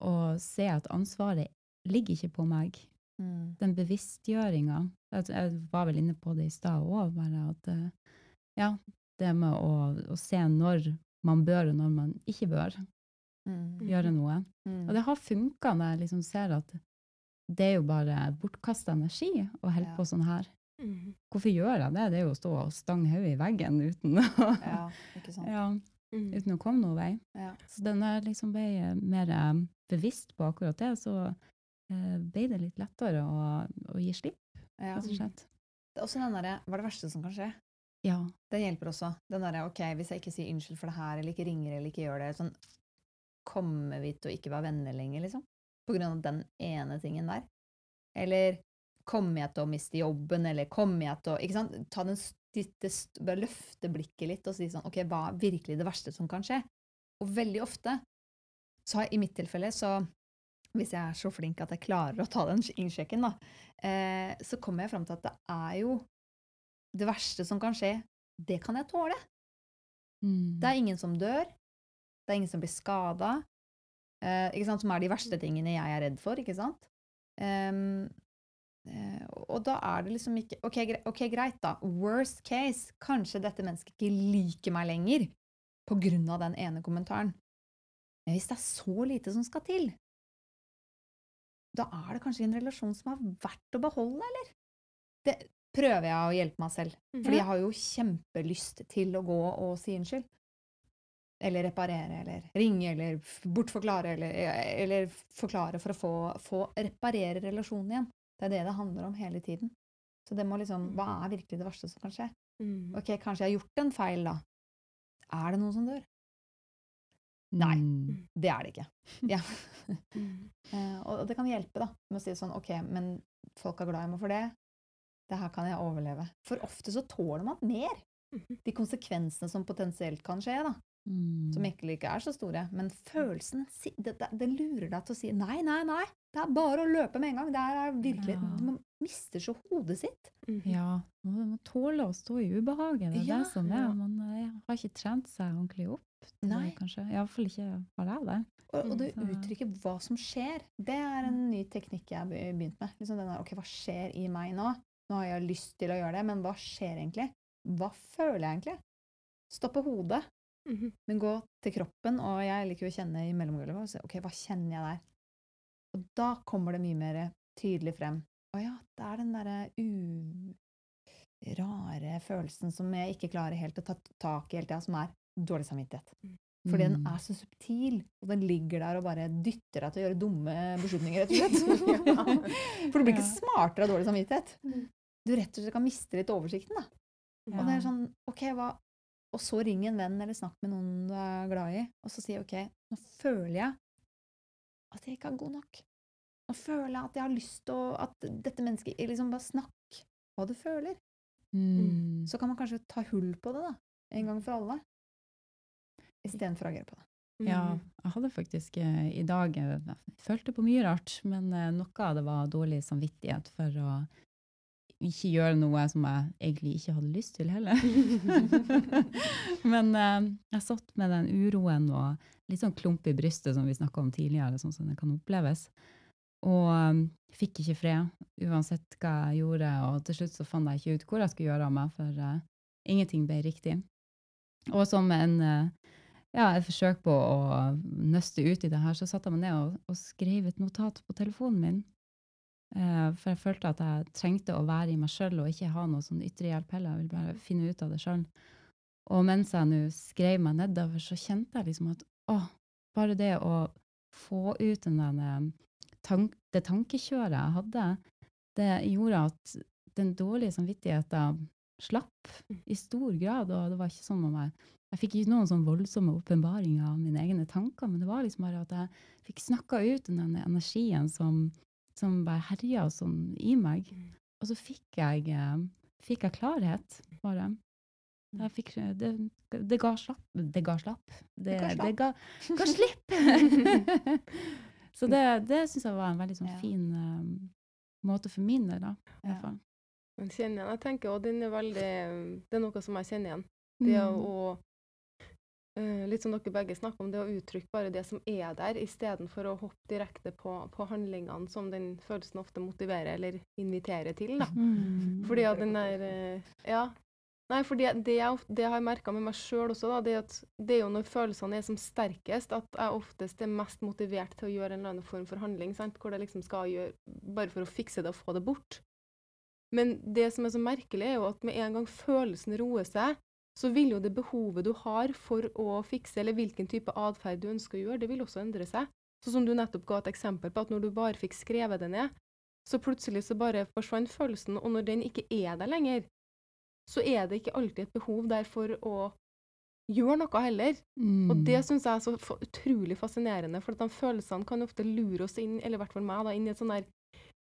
og se at ansvaret ligger ikke på meg Mm. den bevisstgjøringa jeg, jeg var vel inne på det i stad òg, bare at eh, ja, det med å, å se når man bør og når man ikke bør Mm. gjøre noe. Mm. Og det har funka når jeg liksom ser at det er jo bare bortkasta energi å holde Ja. på sånn her. Mm. Hvorfor gjør jeg det? Det er jo å stå og stange hodet i veggen uten å, Ja, ikke sant. ja, Mm. uten å komme noen vei. Ja. Så den er liksom ble mer eh, bevisst på akkurat det, så eh, ble det litt lettere å, å gi slipp, rett og slett. Det er også den derre Hva er det verste som kan skje? Ja. Det hjelper også. Den derre OK, hvis jeg ikke sier unnskyld for det her, eller ikke ringer eller ikke gjør det, sånn Kommer vi til å ikke være venner lenger, liksom? På grunn av den ene tingen der? Eller kommer jeg til å miste jobben, eller kommer jeg til å Ikke sant? Ta den stitte, bare løfte blikket litt og si sånn OK, hva er virkelig det verste som kan skje? Og veldig ofte, så har i mitt tilfelle, så hvis jeg er så flink at jeg klarer å ta den innsjekken, da, eh, så kommer jeg fram til at det er jo det verste som kan skje, det kan jeg tåle. Mm. Det er ingen som dør. Det er ingen som blir skada. Eh? Som er de verste tingene jeg er redd for, ikke sant? Um, eh, og da er det liksom ikke ok, ok, greit, da. Worst case. Kanskje dette mennesket ikke liker meg lenger på grunn av den ene kommentaren. Men hvis det er så lite som skal til, da er det kanskje en relasjon som er verdt å beholde, eller? Det prøver jeg å hjelpe meg selv. Fordi jeg har jo kjempelyst til å gå og si unnskyld. Eller reparere, eller ringe, eller bortforklare, eller, eller forklare for å få, få reparere relasjonen igjen. Det er det det handler om hele tiden. Så det må liksom Hva er virkelig det verste som kan skje? Mm. Ok, kanskje jeg har gjort en feil, da. Er det noen som dør? Nei. Mm. Det er det ikke. Ja. Mm. Eh, og det kan hjelpe, da, med å si sånn Ok, men folk er glad i meg for det. Det her kan jeg overleve. For ofte så tåler man mer. Mhm. De konsekvensene som potensielt kan skje, da. Mm. Som egentlig ikke er så store. Men følelsen det, det, det lurer deg til å si nei, nei, nei. Det er bare å løpe med en gang. Det er virkelig Ja. Man mister så hodet sitt. Mhm. Ja, man må tåle å stå i ubehaget. Det er Ja, det som er. ja. Man eh, har ikke trent seg ordentlig opp. Nei. Kanskje. Iallfall ikke har jeg det. Og, og det Mm, uttrykker hva som skjer. Det er en ny teknikk jeg har begynt med. Liksom den der, ok, Hva skjer i meg nå? Nå har jeg lyst til å gjøre det, men hva skjer egentlig? Hva føler jeg egentlig? Stoppe hodet, Mhm. men gå til kroppen. Og jeg liker jo å kjenne i mellomgulvet. og se, Ok, hva kjenner jeg der? Og da kommer det mye mer tydelig frem. Å ja, det er den derre u... rare følelsen som jeg ikke klarer helt å ta tak i hele tida, som er dårlig samvittighet. Fordi den Mm. er så subtil, og den ligger der og bare dytter deg til å gjøre dumme beslutninger, rett og slett. For du blir ikke smartere av dårlig samvittighet. Du rett og slett kan miste litt oversikten, da. Og det er sånn, ok, hva, og så ring en venn eller snakk med noen du er glad i, og så si OK, nå føler jeg at jeg ikke er god nok. Nå føler jeg at jeg har lyst til å At dette mennesket liksom Bare snakk hva du føler. Mm. Så kan man kanskje ta hull på det, da. En gang for alle. Istedenfor å agere på det. Ja, Mm. jeg hadde faktisk eh, i dag eh, Jeg følte på mye rart, men eh, noe av det var dårlig samvittighet for å ikke gjøre noe som jeg egentlig ikke hadde lyst til heller. men eh, jeg satt med den uroen og litt sånn klump i brystet som vi snakka om tidligere, sånn som det kan oppleves. Og um, fikk ikke fred uansett hva jeg gjorde, og til slutt så fant jeg ikke ut hvor jeg skulle gjøre av meg, for uh, ingenting ble riktig. Og som en, uh, ja, et forsøk på å nøste ut i det her, så satte jeg meg ned og, og skrev et notat på telefonen min. Eh, for jeg følte at jeg trengte å være i meg sjøl og ikke ha noe sånn ytre hjelp heller. Jeg ville bare finne ut av det sjøl. Og mens jeg nå skrev meg nedover, så kjente jeg liksom at å, bare det å få ut den der eh, tank, det tankekjøret jeg hadde, det gjorde at den dårlige samvittigheten slapp i stor grad, og det var ikke sånn om jeg jeg fikk ikke noen sånn voldsomme åpenbaringer av mine egne tanker, men det var liksom bare at jeg fikk snakka ut den energien som, som bare herja sånn i meg. Mm. Og så fikk jeg, eh, fikk jeg klarhet, bare. Jeg fikk, det, det ga slapp. Det ga slapp. Det, Det ga det ga, ga slipp! så det, det syns jeg var en veldig sånn fin eh, måte for min del, da. I Ja. hvert fall. Jeg kjenner igjen. Jeg tenker også den er veldig Det er noe som jeg kjenner igjen. Det Mm. å eh, Litt som dere begge snakker om, det å uttrykke bare det som er der, istedenfor å hoppe direkte på, på handlingene som den følelsen ofte motiverer eller inviterer til. da. Mm. Fordi at den der eh, Ja. Nei, for det, det, jeg, det jeg har merka med meg sjøl også, da, det er at det er jo når følelsene er som sterkest, at jeg oftest er mest motivert til å gjøre en eller annen form for handling, sant? hvor det liksom skal gjøre Bare for å fikse det og få det bort. Men det som er så merkelig, er jo at med en gang følelsen roer seg, så vil jo det behovet du har for å fikse, eller hvilken type atferd du ønsker å gjøre, det vil også endre seg. Så som du nettopp ga et eksempel på, at når du bare fikk skrevet det ned, så plutselig så bare forsvant følelsen, og når den ikke er der lenger, så er det ikke alltid et behov der for å gjøre noe heller. Mm. Og det syns jeg er så utrolig fascinerende, for de følelsene kan ofte lure oss inn, eller i hvert fall meg, da, inn i et sånn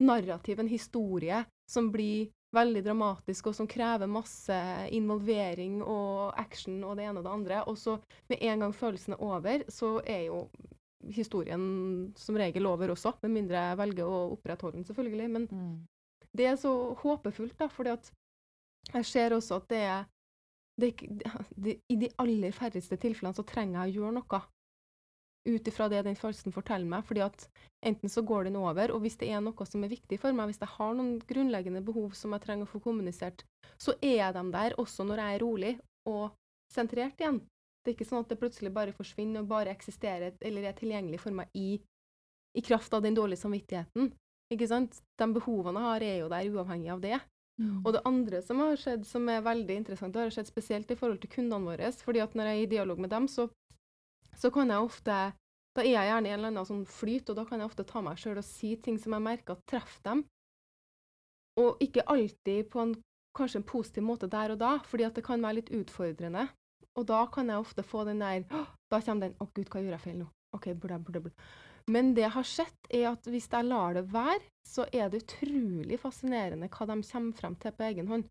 narrativ, en historie, som blir veldig dramatisk, og som krever masse involvering og action og det ene og det andre. Og så med en gang følelsen er over, så er jo historien som regel over også, med mindre jeg velger å opprettholde den, selvfølgelig. Men det er så håpefullt, da, fordi at jeg ser også at det er det, det, I de aller færreste tilfellene så trenger jeg å gjøre noe ut ifra det den følelsen forteller meg. fordi at enten så går den over, og hvis det er noe som er viktig for meg, hvis jeg har noen grunnleggende behov som jeg trenger å få kommunisert, så er de der også når jeg er rolig og sentrert igjen. Det er ikke sånn at det plutselig bare forsvinner og bare eksisterer eller er tilgjengelig for meg i, i kraft av den dårlige samvittigheten. Ikke sant? De behovene jeg har, er jo der uavhengig av det. Mm. Og det andre som har skjedd, som er veldig interessant, det har skjedd spesielt i forhold til kundene våre. fordi at når jeg er i dialog med dem, så, så kan jeg ofte Da er jeg gjerne i en eller annen sånn flyt, og da kan jeg ofte ta meg sjøl og si ting som jeg merker at treffer dem. Og ikke alltid på en kanskje en positiv måte der og da, fordi at det kan være litt utfordrende. Og da kan jeg ofte få den der Da kommer den 'Å, gud, hva gjør jeg feil nå?' OK, burde jeg, burde Men det jeg har sett, er at hvis jeg lar det være, så er det utrolig fascinerende hva de kommer frem til på egen hånd.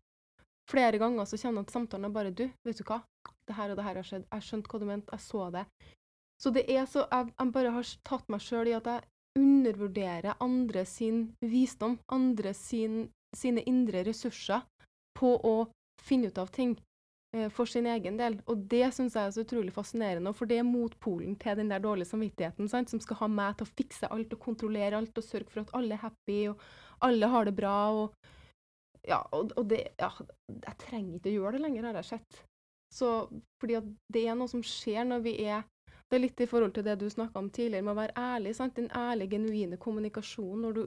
Flere ganger så kjenner jeg at samtalen er bare 'Du, vet du hva? Det her og det her har skjedd. Jeg skjønte hva du mente. Jeg så det.' Så det er så Jeg, jeg bare har tatt meg sjøl i at jeg undervurderer andre sin visdom, andre sin, sine indre ressurser på å finne ut av ting eh, for sin egen del. Og det syns jeg er så utrolig fascinerende, for det er motpolen til den der dårlige samvittigheten, sant? som skal ha meg til å fikse alt og kontrollere alt og sørge for at alle er happy og alle har det bra. og ja, og, og det ja, Jeg trenger ikke å gjøre det lenger, har jeg sett. Så, fordi at det er noe som skjer når vi er Det er litt i forhold til det du snakka om tidligere, med å være ærlig. sant? Den ærlige, genuine kommunikasjonen når du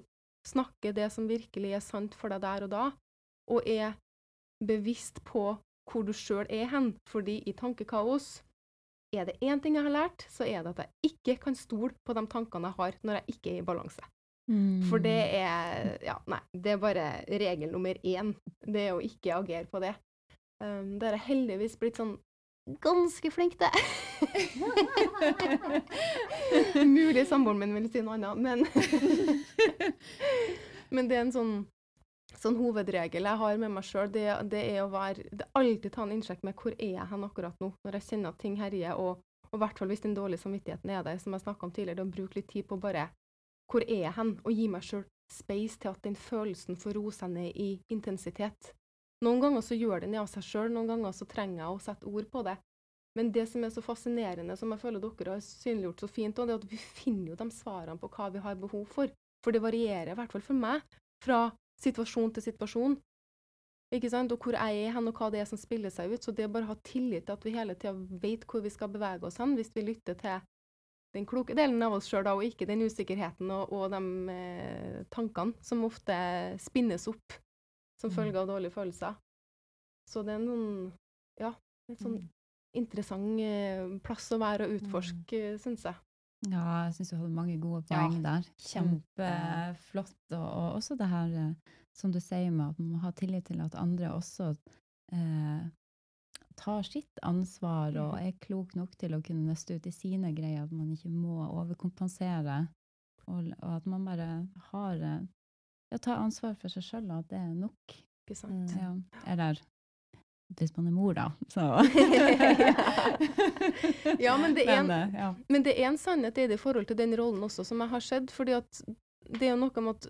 snakker det som virkelig er sant for deg der og da, og er bevisst på hvor du sjøl er hen. Fordi i tankekaos er det én ting jeg har lært, så er det at jeg ikke kan stole på de tankene jeg har når jeg ikke er i balanse. For det er Ja, nei. Det er bare regel nummer én. Det er å ikke agere på det. Um, det har heldigvis blitt sånn ganske flink til. Mulig samboeren min vil si noe annet, men Men det er en sånn, sånn hovedregel jeg har med meg sjøl. Det, det, er å være det alltid ta en innsjekk med hvor er jeg hen akkurat nå, når jeg kjenner at ting herjer. Og, og i hvert fall hvis den dårlige samvittigheten er der, som jeg snakka om tidligere, å bruke litt tid på bare hvor er jeg hen, og gi meg sjøl space til at den følelsen får roe seg ned i intensitet. Noen ganger så gjør den det av seg sjøl, noen ganger så trenger jeg å sette ord på det. Men det som er så fascinerende, som jeg føler dere har synliggjort så fint, det er at vi finner jo de svarene på hva vi har behov for. For det varierer, i hvert fall for meg, fra situasjon til situasjon. Ikke sant? Og hvor jeg er hen, og hva det er som spiller seg ut. Så det er bare å ha tillit til at vi hele tida vet hvor vi skal bevege oss hen, hvis vi lytter til den kloke delen av oss sjøl, og ikke den usikkerheten og, og de eh, tankene som ofte spinnes opp som mm. følge av dårlige følelser. Så det er noen Ja, litt sånn mm. interessant eh, plass å være og utforske, mm. syns jeg. Ja, jeg syns du hadde mange gode poeng ja, der. Kjempeflott. Og, og, også det her eh, som du sier med at man må ha tillit til at andre også eh, tar sitt ansvar og mm. er klok nok til å kunne nøste ut i sine greier, at man ikke må overkompensere, og, og at man bare har eh, ja, ta ansvar for seg sjøl, at det er nok. Ikke sant. Ja. Eller hvis man er mor, da. Så. ja, men det, er en, men, ja. men det er en sannhet i det i forhold til den rollen også, som jeg har sett. fordi at det er noe med at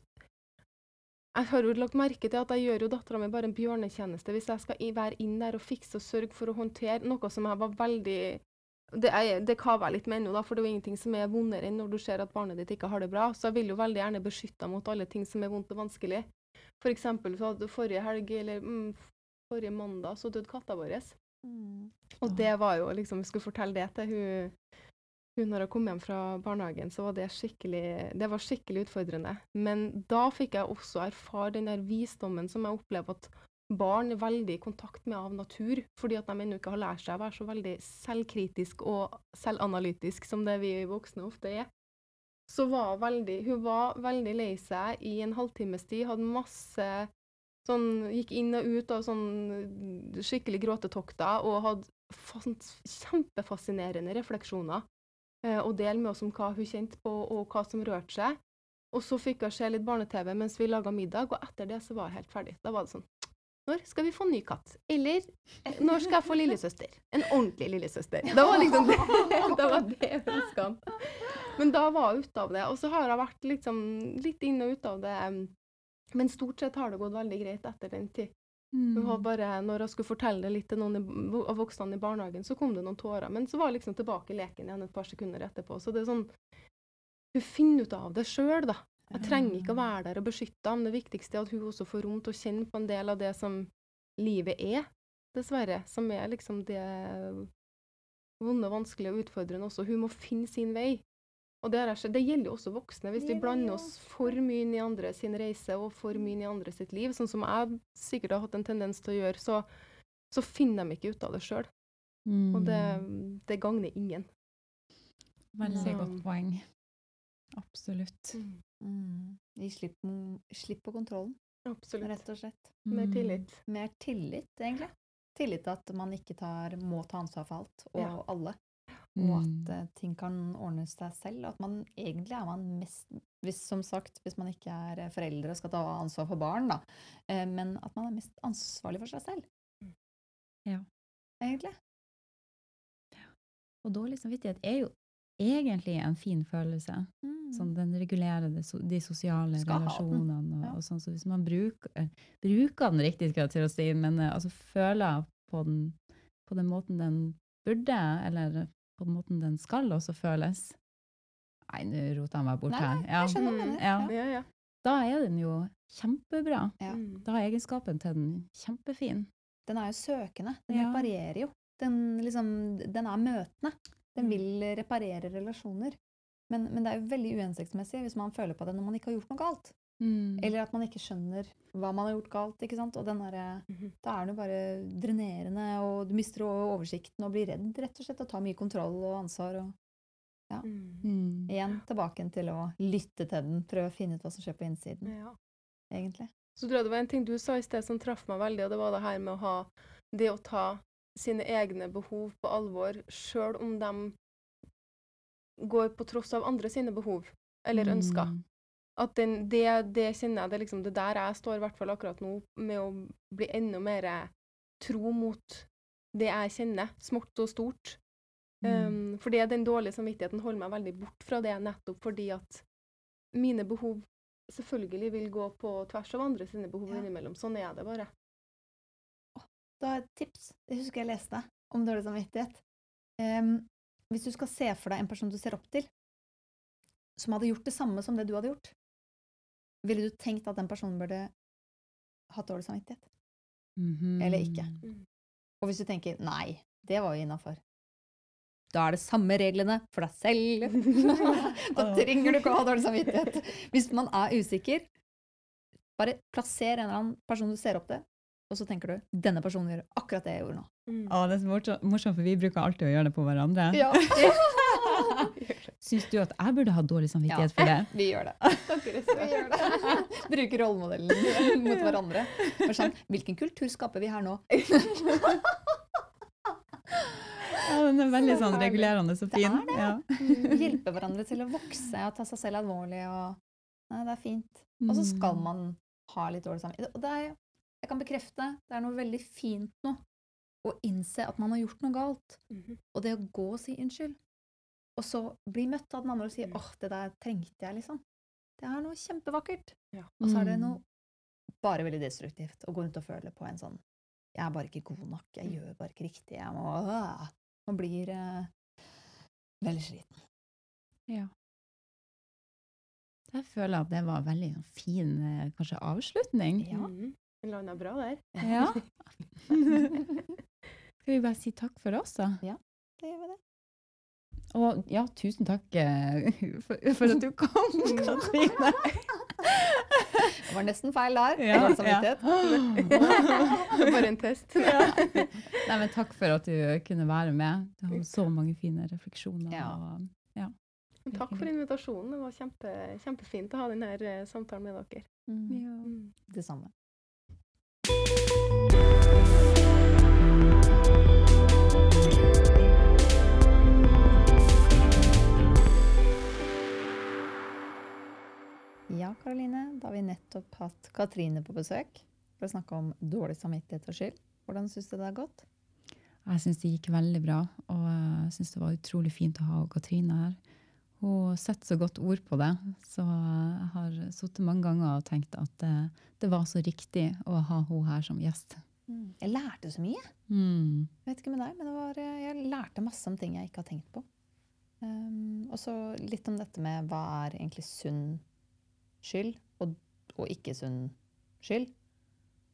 jeg har jo lagt merke til at jeg gjør jo dattera mi bare en bjørnetjeneste hvis jeg skal være inn der og fikse og sørge for å håndtere noe som jeg var veldig det, er, det kaver jeg litt med ennå, for det er jo ingenting som er vondere enn når du ser at barnet ditt ikke har det bra. Så jeg vil jo veldig gjerne beskytte deg mot alle ting som er vondt og vanskelig. For eksempel så hadde forrige helg, eller mm, forrige mandag, så døde katta vår. Mm. Og det var jo liksom Vi skulle fortelle det til hun, hun når jeg kom hjem fra barnehagen, så var det skikkelig, det var skikkelig utfordrende. Men da fikk jeg også erfare den der visdommen som jeg opplever at barn veldig i kontakt med av natur, fordi at de ennå ikke har lært seg å være så veldig selvkritisk og selvanalytisk som det vi voksne ofte er. Så var veldig, hun var veldig lei seg i en halvtimes tid, hadde masse sånn Gikk inn og ut av sånn skikkelig gråtetokter og hadde kjempefascinerende refleksjoner eh, å dele med oss om hva hun kjente på og hva som rørte seg. Og så fikk hun se litt barne-TV mens vi laga middag, og etter det så var jeg helt ferdig. Da var det sånn når skal vi få ny katt? Eller når skal jeg få lillesøster? En ordentlig lillesøster. Det var liksom det, det, var det ønska. Men da var jeg ute av det. Og så har jeg vært liksom litt inn og ut av det. Men stort sett har det gått veldig greit etter den tid. Mm. Bare, når jeg skulle fortelle litt til noen av voksne i barnehagen, så kom det noen tårer. Men så var jeg liksom tilbake i leken igjen et par sekunder etterpå. Så det er sånn Hun finner ut av det sjøl, da. Jeg trenger ikke å være der og beskytte ham. Det viktigste er at hun også får rom til å kjenne på en del av det som livet er, dessverre. Som er liksom det vonde, vanskelige og utfordrende også. Hun må finne sin vei. Og det, er, det gjelder jo også voksne. Hvis vi blander oss for mye inn i andre sin reise og for mye inn i andre sitt liv, sånn som jeg sikkert har hatt en tendens til å gjøre, så, så finner de ikke ut av det sjøl. Mm. Og det, mm. det gagner ingen. Veldig godt poeng. Absolutt. Mm. Mm. Gi slipp, slipp, på kontrollen. Absolutt. Rett og slett. Mer mm. tillit. Mer tillit, egentlig. Tillit til at man ikke tar, må ta ansvar for alt og ja. alle. Og at uh, ting kan ordne seg selv. At man egentlig er man mest hvis, Som sagt, hvis man ikke er eh, foreldre og skal ta ansvar for barn, da. Uh, men at man er mest ansvarlig for seg selv. Mm. Ja. Egentlig. Og dårlig samvittighet er jo egentlig en fin følelse. Mm. Sånn, den regulerer det, de sosiale Skal relasjonene. Og, ja. og, sånn, så hvis man bruker, eh, bruker den riktig, skal jeg til å si, men eh, altså, føler på den, på den måten den burde, eller på den måten den skal også føles Nei, nå rota jeg meg bort her. Ja. Jeg skjønner mm, ja. Ja, ja. Da er den jo kjempebra. Mm. Da er egenskapen til den kjempefin. Den er jo søkende. Den reparerer jo. Den, liksom, den er møtende. Den mm. vil reparere relasjoner. Men, men, det er jo veldig uhensiktsmessig hvis man føler på det når man ikke har gjort noe galt. Mm. Eller at man ikke skjønner hva man har gjort galt. ikke sant? Og der, mm -hmm. Da er den jo bare drenerende, og du mister oversikten og blir redd rett og slett og tar mye kontroll og ansvar. og ja. Mm. Igjen tilbake til å lytte til den, prøve å finne ut hva som skjer på innsiden. Ja. Egentlig. Så tror jeg det var en ting du sa i sted som traff meg veldig, og det var det her med å ha det å ta sine egne behov på alvor, sjøl om de går på tross av andre sine behov eller ønsker. Mm. At den, det, det kjenner jeg det er liksom det der jeg står i hvert fall akkurat nå, med å bli enda mer tro mot det jeg kjenner, smått og stort. Mm. Um, fordi den dårlige samvittigheten holder meg veldig bort fra det, nettopp fordi at mine behov selvfølgelig vil gå på tvers av andre sine behov Ja. innimellom. Sånn er det bare. Da har jeg et tips. Jeg husker jeg leste om dårlig samvittighet. Um, hvis du skal se for deg en person du ser opp til, som hadde gjort det samme som det du hadde gjort, ville du tenkt at den personen burde hatt dårlig samvittighet? Mhm. Eller ikke. Mm. Og hvis du tenker nei, det var jo innafor, da er det samme reglene for deg selv. da trenger du ikke å ha dårlig samvittighet. Hvis man er usikker, bare plasser en eller annen person du ser opp til, og så tenker du denne personen gjør akkurat det jeg gjorde nå. Mm. Å, det er så morsomt, for vi bruker alltid å gjøre det på hverandre. Ja, Syns du at jeg burde ha dårlig samvittighet for det? vi gjør det. Vi gjør det. Bruker rollemodellen mot hverandre. For sånn, hvilken kultur skaper vi her nå? Ja, den er veldig Så sånn regulerende og Det er det. Ja. Hjelpe hverandre til å vokse og ta seg selv alvorlig. Og, nei, det er fint. Og så Mm. skal man ha litt dårlig samvittighet. Og det er, jeg kan bekrefte, det er noe veldig fint nå å innse at man har gjort noe galt. Mhm. Og det å gå og si unnskyld, og så bli møtt av den andre og si Mm. åh, det der trengte jeg, liksom. Det er noe kjempevakkert. Ja. Og så er det Mm. noe bare veldig destruktivt å gå rundt og føle på en sånn Jeg er bare ikke god nok. Jeg Mm. gjør bare ikke riktig. Jeg må øh. Man blir øh, veldig sliten. Ja. Jeg føler at det var en veldig fin eh, kanskje avslutning. Ja. Den landa bra der. Ja. Skal vi bare si takk for oss, da? Det gjør vi det. Og ja, tusen takk eh, for, for at du kom, Katrine. Det var nesten feil der. Ja, ja. samvittighet. Bare en test. Ja. Nei, men takk for at du kunne være med. Du har så mange fine refleksjoner. Ja. Og, Takk for invitasjonen. Det var kjempe, kjempefint å ha denne eh, samtalen med dere. Mm. ja. Mm. Det samme. Ja, Karoline, da har vi nettopp hatt Katrine på besøk for å snakke om dårlig samvittighet og skyld. Hvordan syns du det har gått? Jeg syns det gikk veldig bra, og jeg syns det var utrolig fint å ha Katrine her. Hun setter så godt ord på det, så jeg har sittet mange ganger og tenkt at det, det var så riktig å ha hun her som gjest. Jeg lærte så mye. Mm. Jeg vet ikke med deg, men det var, eh, jeg lærte masse om ting jeg ikke har tenkt på. Um, og så litt om dette med hva er egentlig sunn skyld, og, og ikke sunn skyld.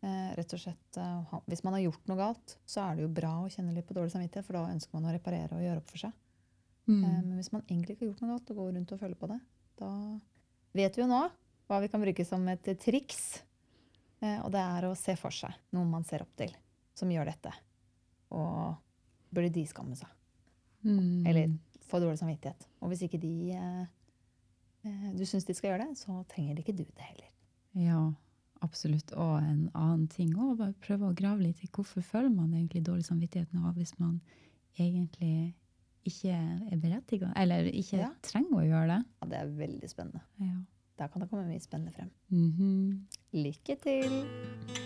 Eh, rett og slett, eh, Hvis man har gjort noe galt, så er det jo bra å kjenne litt på dårlig samvittighet, for da ønsker man å reparere og gjøre opp for seg. Mm. Eh, men hvis man egentlig ikke har gjort noe galt og går rundt og føler på det, da vet vi jo nå hva vi kan bruke som et triks. Eh, og det er å se for seg noen man ser opp til, som gjør dette. Og burde de skamme seg? Mm. Eller få dårlig samvittighet. Og hvis ikke de eh, du syns de skal gjøre det, så trenger ikke du det heller. Ja, absolutt. Og en annen ting òg. Bare prøve å grave litt i hvorfor føler man egentlig dårlig samvittighet nå, hvis man egentlig ikke er berettiget, eller ikke Ja. trenger å gjøre det. Ja, det er veldig spennende. Ja. Der kan det komme mye spennende frem. Mhm. Lykke til!